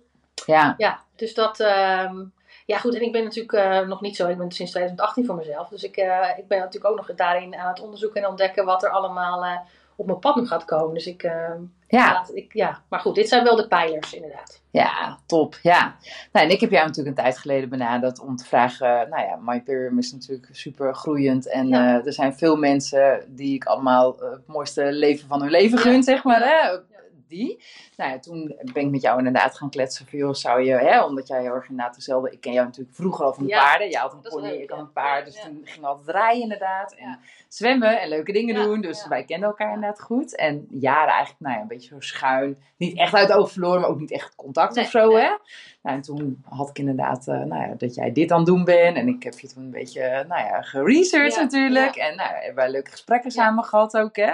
Ja, Ja, dus dat... ehm, ja goed, en ik ben natuurlijk eh, nog niet zo... Ik ben sinds 2018 voor mezelf. Dus ik, eh, ik ben natuurlijk ook nog daarin aan het onderzoeken en ontdekken wat er allemaal eh, op mijn pad nu gaat komen. Dus ik... ja, ik, ja, maar goed, dit zijn wel de pijlers inderdaad. Ja, top. Ja. Nou, en ik heb jou natuurlijk een tijd geleden benaderd om te vragen. Nou ja, MyPerium is natuurlijk super groeiend. En Ja. eh, er zijn veel mensen die ik allemaal eh, het mooiste leven van hun leven Ja. gun, zeg maar. Hè? Die. Nou ja, toen ben ik met jou inderdaad gaan kletsen. Van, joh, zou je, hè, omdat jij heel erg inderdaad dezelfde. Ik ken jou natuurlijk vroeger al van Ja. paarden. Je had een pony, leuk, ik had een paard. Dus toen ging altijd rijden inderdaad. En zwemmen en leuke dingen doen. Dus wij kenden elkaar inderdaad goed. En jaren eigenlijk, nou ja, een beetje zo schuin. Niet echt uit oog verloren, maar ook niet echt contact Nee, of zo, nee. hè? Nou, en toen had ik inderdaad, eh, nou ja, dat jij dit aan het doen bent. En ik heb je toen een beetje, eh, nou ja, geresearched natuurlijk. En nou, hebben wij leuke gesprekken samen gehad ook, hè?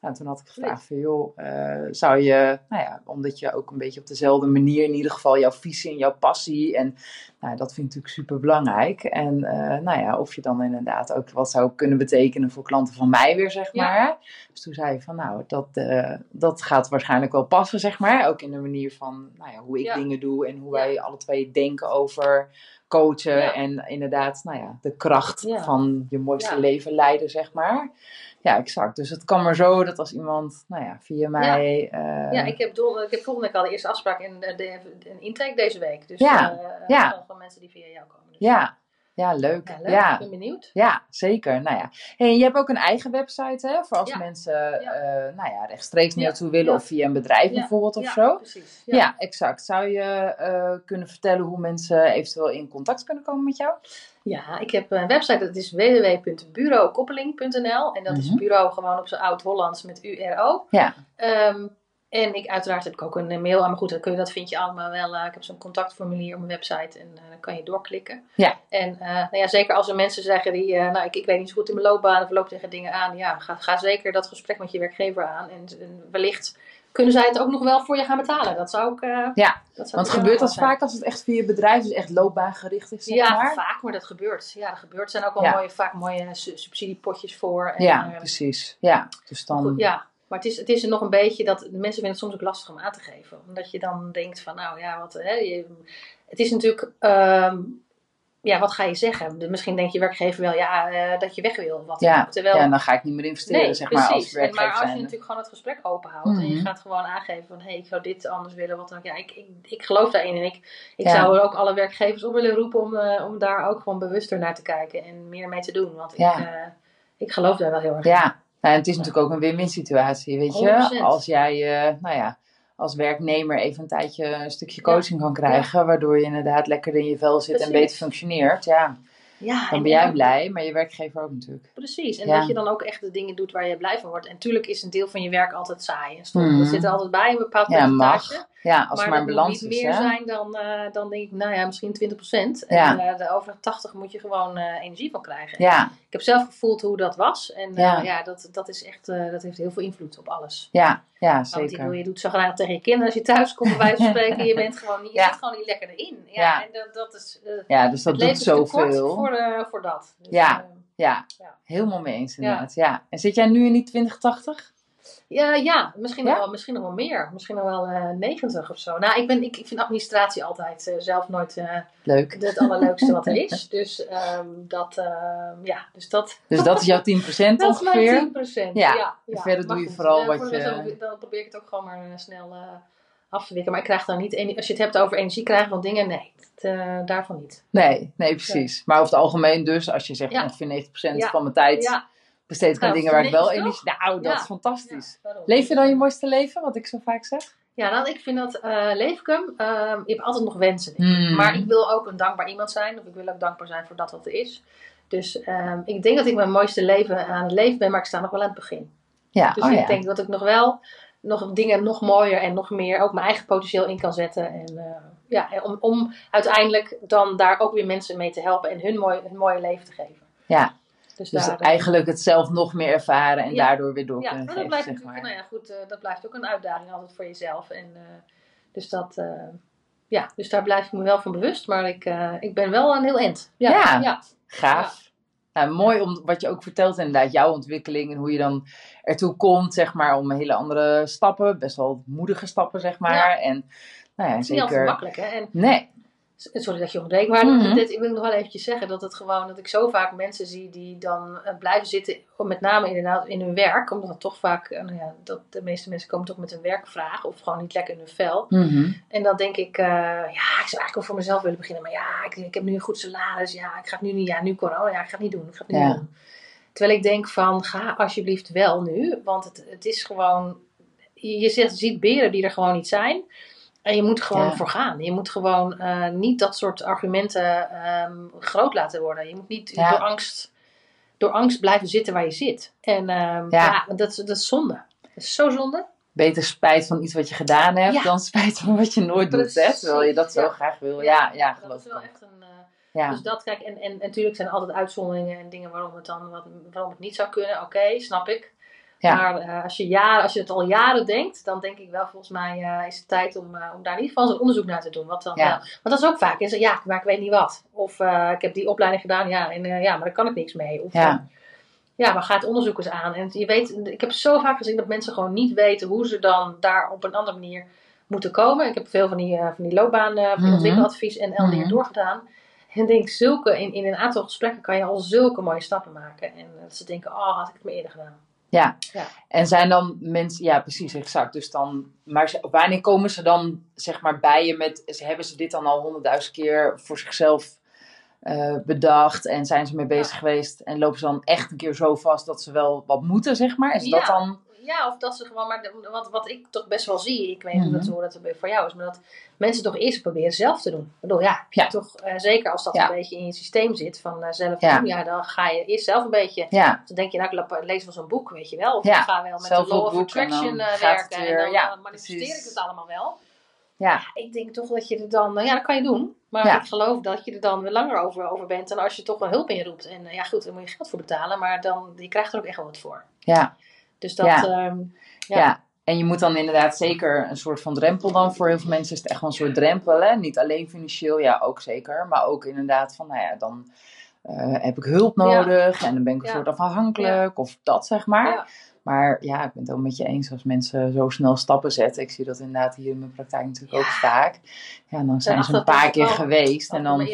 Nou, toen had ik gevraagd van, joh, eh, zou je, nou ja, omdat je ook een beetje op dezelfde manier in ieder geval jouw visie en jouw passie. En nou, dat vind ik natuurlijk super belangrijk. En eh, nou ja, of je dan inderdaad ook wat zou kunnen betekenen voor klanten van mij weer, zeg Ja. maar. Dus toen zei je van, nou, dat, eh, dat gaat waarschijnlijk wel passen, zeg maar. Ook in de manier van, nou ja, hoe ik Ja. dingen doe en hoe wij alle twee denken over coachen. En inderdaad, nou ja, de kracht van je mooiste leven leiden, zeg maar. Ja, exact. Dus het kan maar zo dat als iemand, nou ja, via mij... eh, Ja, ik heb, dol, ik heb volgende week al de eerste afspraak en de, de, een intake deze week. Dus Ja, eh, ja. Van, van mensen die via jou komen. Dus, ja, ja, leuk. Ja, leuk. Ja, Ik ben benieuwd. Ja, zeker. Nou ja. Hey, je hebt ook een eigen website, hè? Voor als Ja. mensen Ja. eh, nou ja, rechtstreeks naartoe willen of via een bedrijf bijvoorbeeld of ja, zo. precies. Ja. exact. Zou je eh, kunnen vertellen hoe mensen eventueel in contact kunnen komen met jou? Ja, ik heb een website, dat is www.bureaukoppeling.nl. En dat is Mhm. bureau gewoon op zijn oud-Hollands met URO. Ja. Ehm, en ik, uiteraard heb ik ook een eh, mail aan, maar goed, dat, kun je, dat vind je allemaal wel. eh, ik heb zo'n contactformulier op mijn website en eh, dan kan je doorklikken. Ja. En nou ja, zeker als er mensen zeggen die, nou ik, ik weet niet zo goed in mijn loopbaan of loop tegen dingen aan. Ja, ga, ga zeker dat gesprek met je werkgever aan. En, en wellicht kunnen zij het ook nog wel voor je gaan betalen. Dat zou eh, Ja, dat zou Want gebeurt dat zijn. vaak als het echt via bedrijf, dus echt loopbaangericht is, zeg Ja, maar? vaak, maar dat gebeurt. Ja, dat gebeurt. Er zijn ook wel Ja. mooie, vaak mooie su- subsidiepotjes voor. En, Ja, precies. Ja, dus dan... goed, ja. Maar het is, het is er nog een beetje dat mensen vinden het soms ook lastig om aan te geven. Omdat je dan denkt van, nou ja, wat, hè, je, het is natuurlijk, ehm, ja, wat ga je zeggen? Misschien denkt je werkgever wel, ja, eh, dat je weg wil. of Wat Ja. Terwijl, ja, dan ga ik niet meer investeren, nee, zeg maar, als werkgever maar als je natuurlijk gewoon het gesprek openhoudt en je Mhm. gaat gewoon aangeven van, hé, hey, ik zou dit anders willen, wat dan ook. Ja, ik, ik, ik geloof daarin en ik, ik Ja. zou er ook alle werkgevers op willen roepen om, eh, om daar ook gewoon bewuster naar te kijken en meer mee te doen. Want ik, eh, ik geloof daar wel heel erg in. Ja, nou, het is natuurlijk ook een win-win situatie, weet je. 100%. Als jij, eh, nou ja, als werknemer even een tijdje een stukje coaching kan krijgen, waardoor je inderdaad lekker in je vel zit en beter functioneert, ja, Ja, dan en- ben jij blij, maar je werkgever ook natuurlijk. Precies, en Ja. dat je dan ook echt de dingen doet waar je blij van wordt. En tuurlijk is een deel van je werk altijd saai en stom. Mhm. Dat zit er altijd bij, een bepaald Ja, percentage. mag. Ja, als maar maar een balans moet is, niet meer hè. zijn dan, eh, dan denk ik, nou ja, misschien 20%. Ja. En eh, de overige 80 moet je gewoon eh, energie van krijgen. Ja, Ik heb zelf gevoeld hoe dat was. En Ja. ja, dat, dat is echt, dat heeft heel veel invloed op alles. ja, ja, Want ik bedoel, zeker. je doet zo graag tegen je kinderen als je thuis komt, bij wijze van spreken. Je, bent gewoon, niet- je zit gewoon niet lekker erin. Ja. En dat, dat is, Ja, dus dat doet te zoveel. voor, voor dat. Dus, Ja. Ja, mee eens inderdaad. Ja. En zit jij nu in die 2080? Ja, ja misschien, Ja? Nog wel, misschien nog wel meer. Misschien nog wel eh 90 of zo. Nou, ik, ben, ik, ik vind administratie altijd eh, zelf nooit eh, Leuk. het allerleukste wat er is. Dus ehm, dat, ehm, ja, dus dat, Dus dat is jouw 10% dat is ongeveer? mijn 10%. Ja. Ja, verder doe je goed, vooral wat voor je- dan- Dan probeer ik het ook gewoon maar snel af te wikken. Maar ik krijg dan niet, als je het hebt over energie krijgen van dingen, nee, het, daarvan niet. Nee, nee, precies. Maar over het algemeen dus, als je zegt ongeveer 90% Ja. van mijn tijd Ja, besteed ik aan dingen waar ik wel energie... Nou, dat Ja. is fantastisch. ja. Leef je dan je mooiste leven, wat ik zo vaak zeg? Ja, nou, ik vind dat, eh leef ik hem, ehm, je hebt altijd nog wensen. Hmm. Maar ik wil ook een dankbaar iemand zijn. Of ik wil ook dankbaar zijn voor dat wat er is. Dus ehm, ik denk dat ik mijn mooiste leven aan het leven ben. Maar ik sta nog wel aan het begin. Ja, Dus oh ik ja. denk dat ik nog wel nog dingen nog mooier en nog meer ook mijn eigen potentieel in kan zetten. En eh, ja, en om, om uiteindelijk dan daar ook weer mensen mee te helpen en hun mooi, hun mooie leven te geven. Ja. Dus, Dus eigenlijk het zelf nog meer ervaren en Ja. daardoor weer door ja, kunnen geven, blijft zeg natuurlijk, maar. nou ja, goed, eh, dat blijft ook een uitdaging altijd voor jezelf. En, eh, dus dat, eh, ja, dus daar blijf ik me wel van bewust. Maar ik, ik ben wel een heel end. Ja, Ja. ja. Gaaf. Nou, mooi om wat je ook vertelt inderdaad, jouw ontwikkeling en hoe je dan ertoe komt, zeg maar, om hele andere stappen, best wel moedige stappen, zeg maar. En nou ja, Het is niet altijd zeker... makkelijk, hè? En Nee, Sorry dat je onderbreekt, maar Mhm. dit, ik wil nog wel eventjes zeggen dat het gewoon dat ik zo vaak mensen zie die dan eh, blijven zitten, met name inderdaad in hun werk, omdat het toch vaak, eh, nou ja, dat de meeste mensen komen toch met een werkvraag of gewoon niet lekker in hun vel. Mhm. En dan denk ik, eh, ja, ik zou eigenlijk wel voor mezelf willen beginnen, maar ja, ik, ik heb nu een goed salaris, ja, ik ga het nu niet, ja, nu corona, ja, ik ga het niet doen, ik ga het niet Ja. doen. Terwijl ik denk van, ga alsjeblieft wel nu, want het, het is gewoon, je, je ziet beren die er gewoon niet zijn. En je moet gewoon Ja. voor gaan. Je moet gewoon eh, niet dat soort argumenten ehm, groot laten worden. Je moet niet Ja. door, angst, door angst blijven zitten waar je zit. En ehm, Ja. dat, is- dat is zonde. Dat is zo zonde. beter spijt van iets wat je gedaan hebt dan spijt van wat je nooit doet, hè? Terwijl je dat zo graag wil. Ja, ja, dat geloof is ik wel ook. echt een... eh. Dus dat, kijk, en, en, en natuurlijk zijn er altijd uitzonderingen en dingen waarom het dan wat, waarom het niet zou kunnen. Oké, snap ik. Ja. Maar eh, als, je jaren, als je het al jaren denkt, dan denk ik wel, volgens mij eh, is het tijd om, eh, om daar in ieder geval een onderzoek naar te doen. Wat dan, Ja. wel. Want dat is ook vaak. Is, ja, maar ik weet niet wat. Of ik heb die opleiding gedaan, ja, en, ja, maar daar kan ik niks mee. Of, Ja. ja, maar ga het onderzoek eens aan. En je weet, ik heb zo vaak gezien dat mensen gewoon niet weten hoe ze dan daar op een andere manier moeten komen. Ik heb veel van die, van die loopbaan, van die Mhm. ontwikkeladvies en LDR Mhm. doorgedaan. En ik denk, zulke, in, in een aantal gesprekken kan je al zulke mooie stappen maken. En ze denken, oh, had ik het maar eerder gedaan. Ja. Ja. En zijn dan mensen, ja precies, exact. Dus dan, maar wanneer komen ze dan zeg maar bij je met, hebben ze dit dan al honderdduizend keer voor zichzelf eh, bedacht en zijn ze mee bezig Ja. geweest en lopen ze dan echt een keer zo vast dat ze wel wat moeten, zeg maar? Is dat dan, Ja, of dat ze gewoon, maar de- wat, wat ik toch best wel zie, ik weet niet Mhm. hoe dat, hoe dat voor jou is, maar dat mensen toch eerst proberen zelf te doen. Ik bedoel, ja, Ja. toch, eh, zeker als dat Ja. een beetje in je systeem zit van eh, zelf Ja. doen, ja, dan ga je eerst zelf een beetje ja, Dan denk je, nou, ik lees wel zo'n boek, weet je wel. Of ik ga wel met de zelf law een of en attraction dan eh, het werken. weer, en dan ja, manifesteer precies. ik het allemaal wel. ja, Ik denk toch dat je er dan, ja, dat kan je doen. Maar Ja. ik geloof dat je er dan weer langer over, over bent dan als je toch wel hulp inroept. En eh, ja, goed, daar moet je geld voor betalen, maar dan, je krijgt er ook echt wel wat voor. ja, Dus dat, Ja. ehm, ja. Ja. En je moet dan inderdaad zeker een soort van drempel dan. Voor heel veel mensen is het echt wel een soort drempel. Hè? Niet alleen financieel, ja ook zeker. Maar ook inderdaad van, nou ja, dan eh, heb ik hulp Ja. nodig. En dan ben ik een soort afhankelijk. Of dat zeg maar. Maar ja, ik ben het wel met je eens als mensen zo snel stappen zetten. Ik zie dat inderdaad hier in mijn praktijk natuurlijk ook vaak. Ja, dan zijn ze een paar keer geweest. dat En dan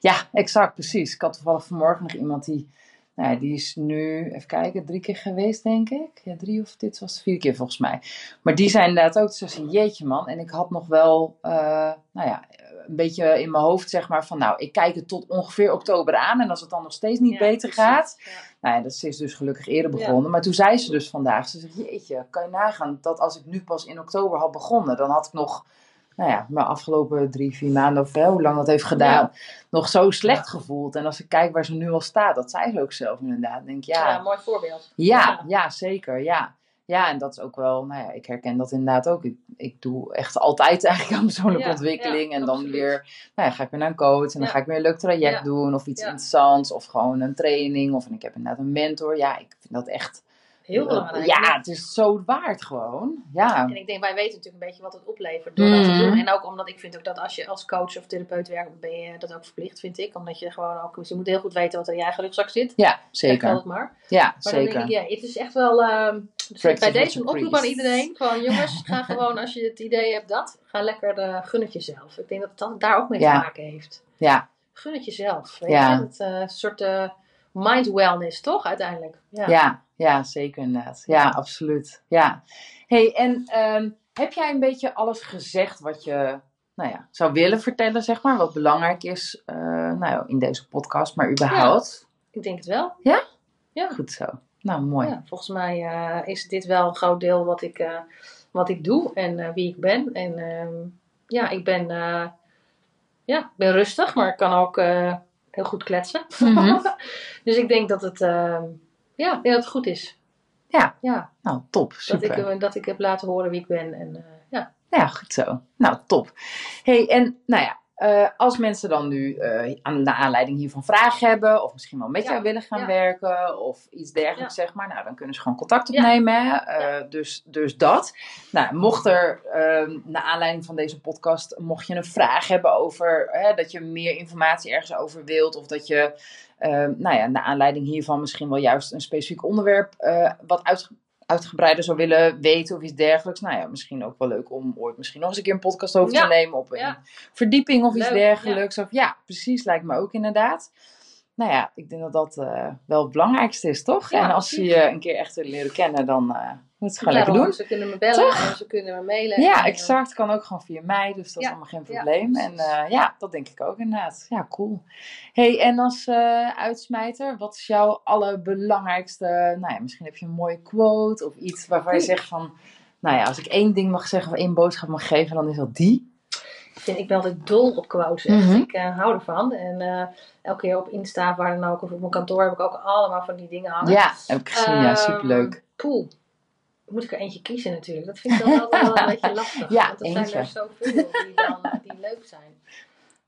ja, exact, precies. Ik had toevallig vanmorgen nog iemand die, nou ja, die is nu, even kijken, drie keer geweest, denk ik. Ja, drie of dit was de vierde keer volgens mij. Maar die zijn inderdaad ook, zo zei, jeetje man. En ik had nog wel, eh, nou ja, een beetje in mijn hoofd zeg maar van, nou, ik kijk het tot ongeveer oktober aan. En als het dan nog steeds niet Ja, beter precies. gaat, Ja. nou ja, dat is dus gelukkig eerder begonnen. Maar toen zei ze dus vandaag, ze zegt, jeetje, kan je nagaan dat als ik nu pas in oktober had begonnen, dan had ik nog, nou ja, mijn afgelopen drie, vier maanden of hè, hoe lang dat heeft gedaan, nog zo slecht gevoeld. En als ik kijk waar ze nu al staat, dat zei ze ook zelf inderdaad. Denk Ja. ja, mooi voorbeeld. ja, ja, zeker, ja. Ja, en dat is ook wel, nou ja, ik herken dat inderdaad ook. Ik, ik doe echt altijd eigenlijk aan persoonlijke ontwikkeling. en dan absoluut. weer, nou ja, ga ik weer naar een coach. En dan ga ik weer een leuk traject doen. Of iets interessants. Of gewoon een training. Of en ik heb inderdaad een mentor. Ja, ik vind dat echt Heel belangrijk. Ja, het is zo waard gewoon. Ja. En ik denk, wij weten natuurlijk een beetje wat het oplevert door dat te Mhm. doen. En ook omdat ik vind ook dat als je als coach of therapeut werkt, ben je dat ook verplicht, vind ik. Omdat je gewoon ook, dus je moet heel goed weten wat er in je eigen rugzak zit. Ja, zeker. altijd maar. Ja, Maar dan zeker. denk ik, ja, het is echt wel. ehm, dus bij deze een oproep aan iedereen: van jongens, ga gewoon als je het idee hebt dat, ga lekker eh, gun het jezelf. Ik denk dat het dan daar ook mee Ja. te maken heeft. Ja, Gun het jezelf. Weet Ja. Het eh, soort eh, mind wellness, toch? Uiteindelijk. Ja. ja. ja, zeker inderdaad. Ja, absoluut. Ja. hey, en ehm, heb jij een beetje alles gezegd wat je nou ja, zou willen vertellen, zeg maar? Wat belangrijk is eh, nou ja, in deze podcast, maar überhaupt? Ik denk het wel. Goed zo. Nou, mooi. Ja, volgens mij eh, is dit wel een groot deel wat ik, eh, wat ik doe en wie ik ben. En ehm, ja, ik ben, ja, ik ben rustig, maar ik kan ook heel goed kletsen. Mhm. dus ik denk dat het, ehm, ja, dat het goed is. Ja. ja Nou, top. dat, ik, Super. eh, dat ik heb laten horen wie ik ben. En, eh, ja. Ja, goed zo. Nou, top. hey, en nou ja, eh, als mensen dan nu eh aan de aanleiding hiervan vragen hebben, of misschien wel met Ja, jou willen gaan ja. werken, of iets dergelijks, zeg maar, nou, dan kunnen ze gewoon contact opnemen. hè. Eh, dus, dus dat. Nou, mocht er, eh, naar aanleiding van deze podcast, mocht je een vraag hebben over hè, dat je meer informatie ergens over wilt, of dat je, eh, nou ja, naar aanleiding hiervan misschien wel juist een specifiek onderwerp wat uitge- uitgebreider zou willen weten of iets dergelijks. Nou ja, misschien ook wel leuk om ooit misschien nog eens een keer een podcast over Ja. te nemen op een Ja. verdieping of iets dergelijks. Of ja, precies, lijkt me ook inderdaad. Nou ja, ik denk dat dat eh, wel het belangrijkste is, toch? Ja, en als precies. je een keer echt willen leren kennen, dan moet gewoon lekker doen. Ze kunnen me bellen Toch? en ze kunnen me mailen. Ja, En, eh, exact. Kan ook gewoon via mij, dus dat is allemaal geen ja, probleem. en eh, ja, dat denk ik ook inderdaad. Ja, cool. hey, en als eh, uitsmijter, wat is jouw allerbelangrijkste, nou ja, misschien heb je een mooie quote of iets waarvan je zegt van, nou ja, als ik één ding mag zeggen of één boodschap mag geven, dan is dat die. Ik, vind, ik ben altijd dol op quotes. echt. Mhm. Ik eh, hou ervan. En elke keer op Insta, waar dan ook, of op mijn kantoor, heb ik ook allemaal van die dingen hangen. Ja, heb ik gezien. ja, Ehm, superleuk. Poeh. Moet ik er eentje kiezen natuurlijk. Dat vind ik dan altijd wel een beetje lastig. Ja, want er eentje. zijn er zoveel die, dan, die leuk zijn.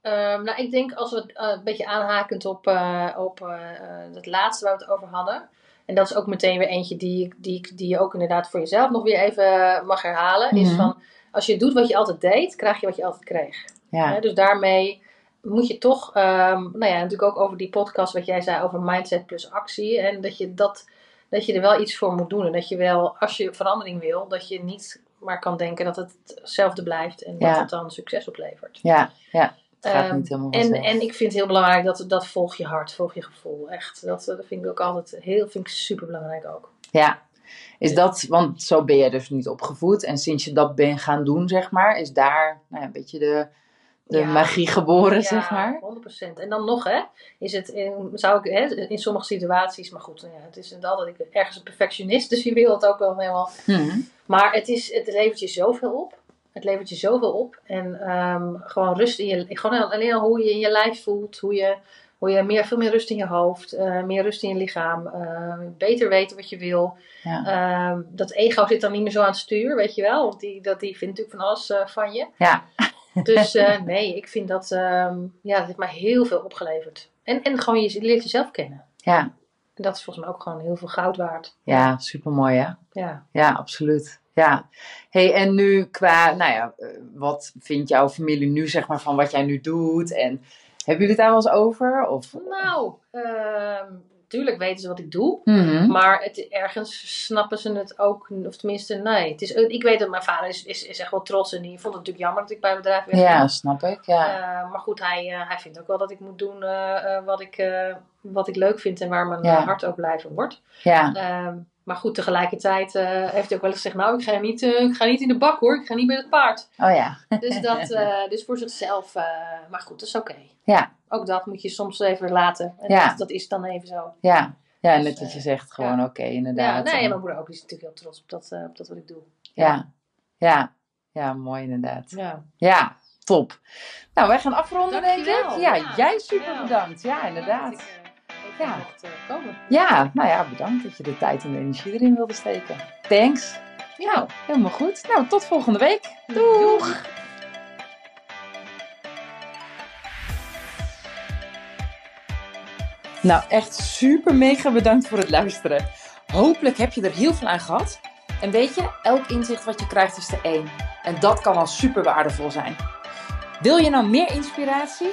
Ehm, nou, ik denk als we eh, een beetje aanhakend op, eh, op eh, eh, het laatste waar we het over hadden. En dat is ook meteen weer eentje die, die, die je ook inderdaad voor jezelf nog weer even mag herhalen. Is Mhm. van, als je doet wat je altijd deed, krijg je wat je altijd kreeg. Ja, dus daarmee moet je toch, ehm, nou ja, natuurlijk ook over die podcast wat jij zei over mindset plus actie. En dat je, dat, dat je er wel iets voor moet doen. En dat je wel, als je verandering wil, dat je niet maar kan denken dat het hetzelfde blijft. En Ja. dat het dan succes oplevert. ja, ja. Het gaat Ehm, niet helemaal En, en ik vind het heel belangrijk dat, dat volg je hart, volg je gevoel. Echt, dat, dat vind ik ook altijd heel, vind ik super belangrijk ook. Ja, is dat, want zo ben je dus niet opgevoed. En sinds je dat bent gaan doen, zeg maar, is daar nou ja, een beetje de, de Ja. magie geboren, Ja, zeg maar. 100%. En dan nog, hè, is het in, zou ik, hè, in sommige situaties, maar goed, nou ja, het is inderdaad dat ik ergens een perfectionist, dus je wil het ook wel helemaal. Mhm. Maar het, is, het levert je zoveel op. Het levert je zoveel op. En ehm, gewoon rust in je, gewoon alleen al hoe je in je lijf voelt, hoe je, hoe je meer, veel meer rust in je hoofd, eh, meer rust in je lichaam, eh, beter weten wat je wil. Ja. Ehm, dat ego zit dan niet meer zo aan het stuur, weet je wel, want die, dat, die vindt natuurlijk van alles eh, van je. Ja. Dus eh, nee, ik vind dat, ehm, ja, dat heeft mij heel veel opgeleverd. En, en gewoon je leert jezelf kennen. Ja. En dat is volgens mij ook gewoon heel veel goud waard. ja, supermooi hè. Ja. Ja, absoluut. Ja. hey, en nu qua, nou ja, eh, wat vindt jouw familie nu, zeg maar, van wat jij nu doet? En hebben jullie het daar wel eens over? Of... Nou, ehm tuurlijk weten ze wat ik doe. Mhm. Maar het, ergens snappen ze het ook, of tenminste, nee. Het is, ik weet dat mijn vader is, is, is echt wel trots en die vond het natuurlijk jammer dat ik bij het bedrijf werk. Ja, snap ik. Ja. Eh, maar goed, hij, eh, hij vindt ook wel dat ik moet doen eh, eh, wat, ik, eh, wat ik leuk vind en waar mijn Ja. eh, hart ook blij van wordt. ja. Ehm, maar goed, tegelijkertijd eh, heeft hij ook wel eens gezegd: Nou, ik ga, niet, eh, ik ga niet in de bak hoor, ik ga niet met het paard. Oh ja. Dus, dat, eh, dus voor zichzelf, maar goed, dat is oké. Ja. Ook dat moet je soms even laten. En Ja. dat, dat is dan even zo. Ja. Ja, Dus, net wat je zegt, gewoon oké, Ja, inderdaad. nee, En- en mijn moeder ook. Die is natuurlijk heel trots op dat, op dat wat ik doe. ja. Ja. Ja, mooi inderdaad. Ja. Ja, top. Nou, wij gaan afronden, denk ik. Ja, Ja, jij super bedankt. Ja, inderdaad. Ja. mocht, eh, komen. Ja, nou ja, bedankt dat je de tijd en de energie erin wilde steken. Thanks. Nou, helemaal goed. Nou, tot volgende week. Doeg! Nou, echt super mega bedankt voor het luisteren. Hopelijk heb je er heel veel aan gehad. En weet je, elk inzicht wat je krijgt is de één. En dat kan al super waardevol zijn. Wil je nou meer inspiratie?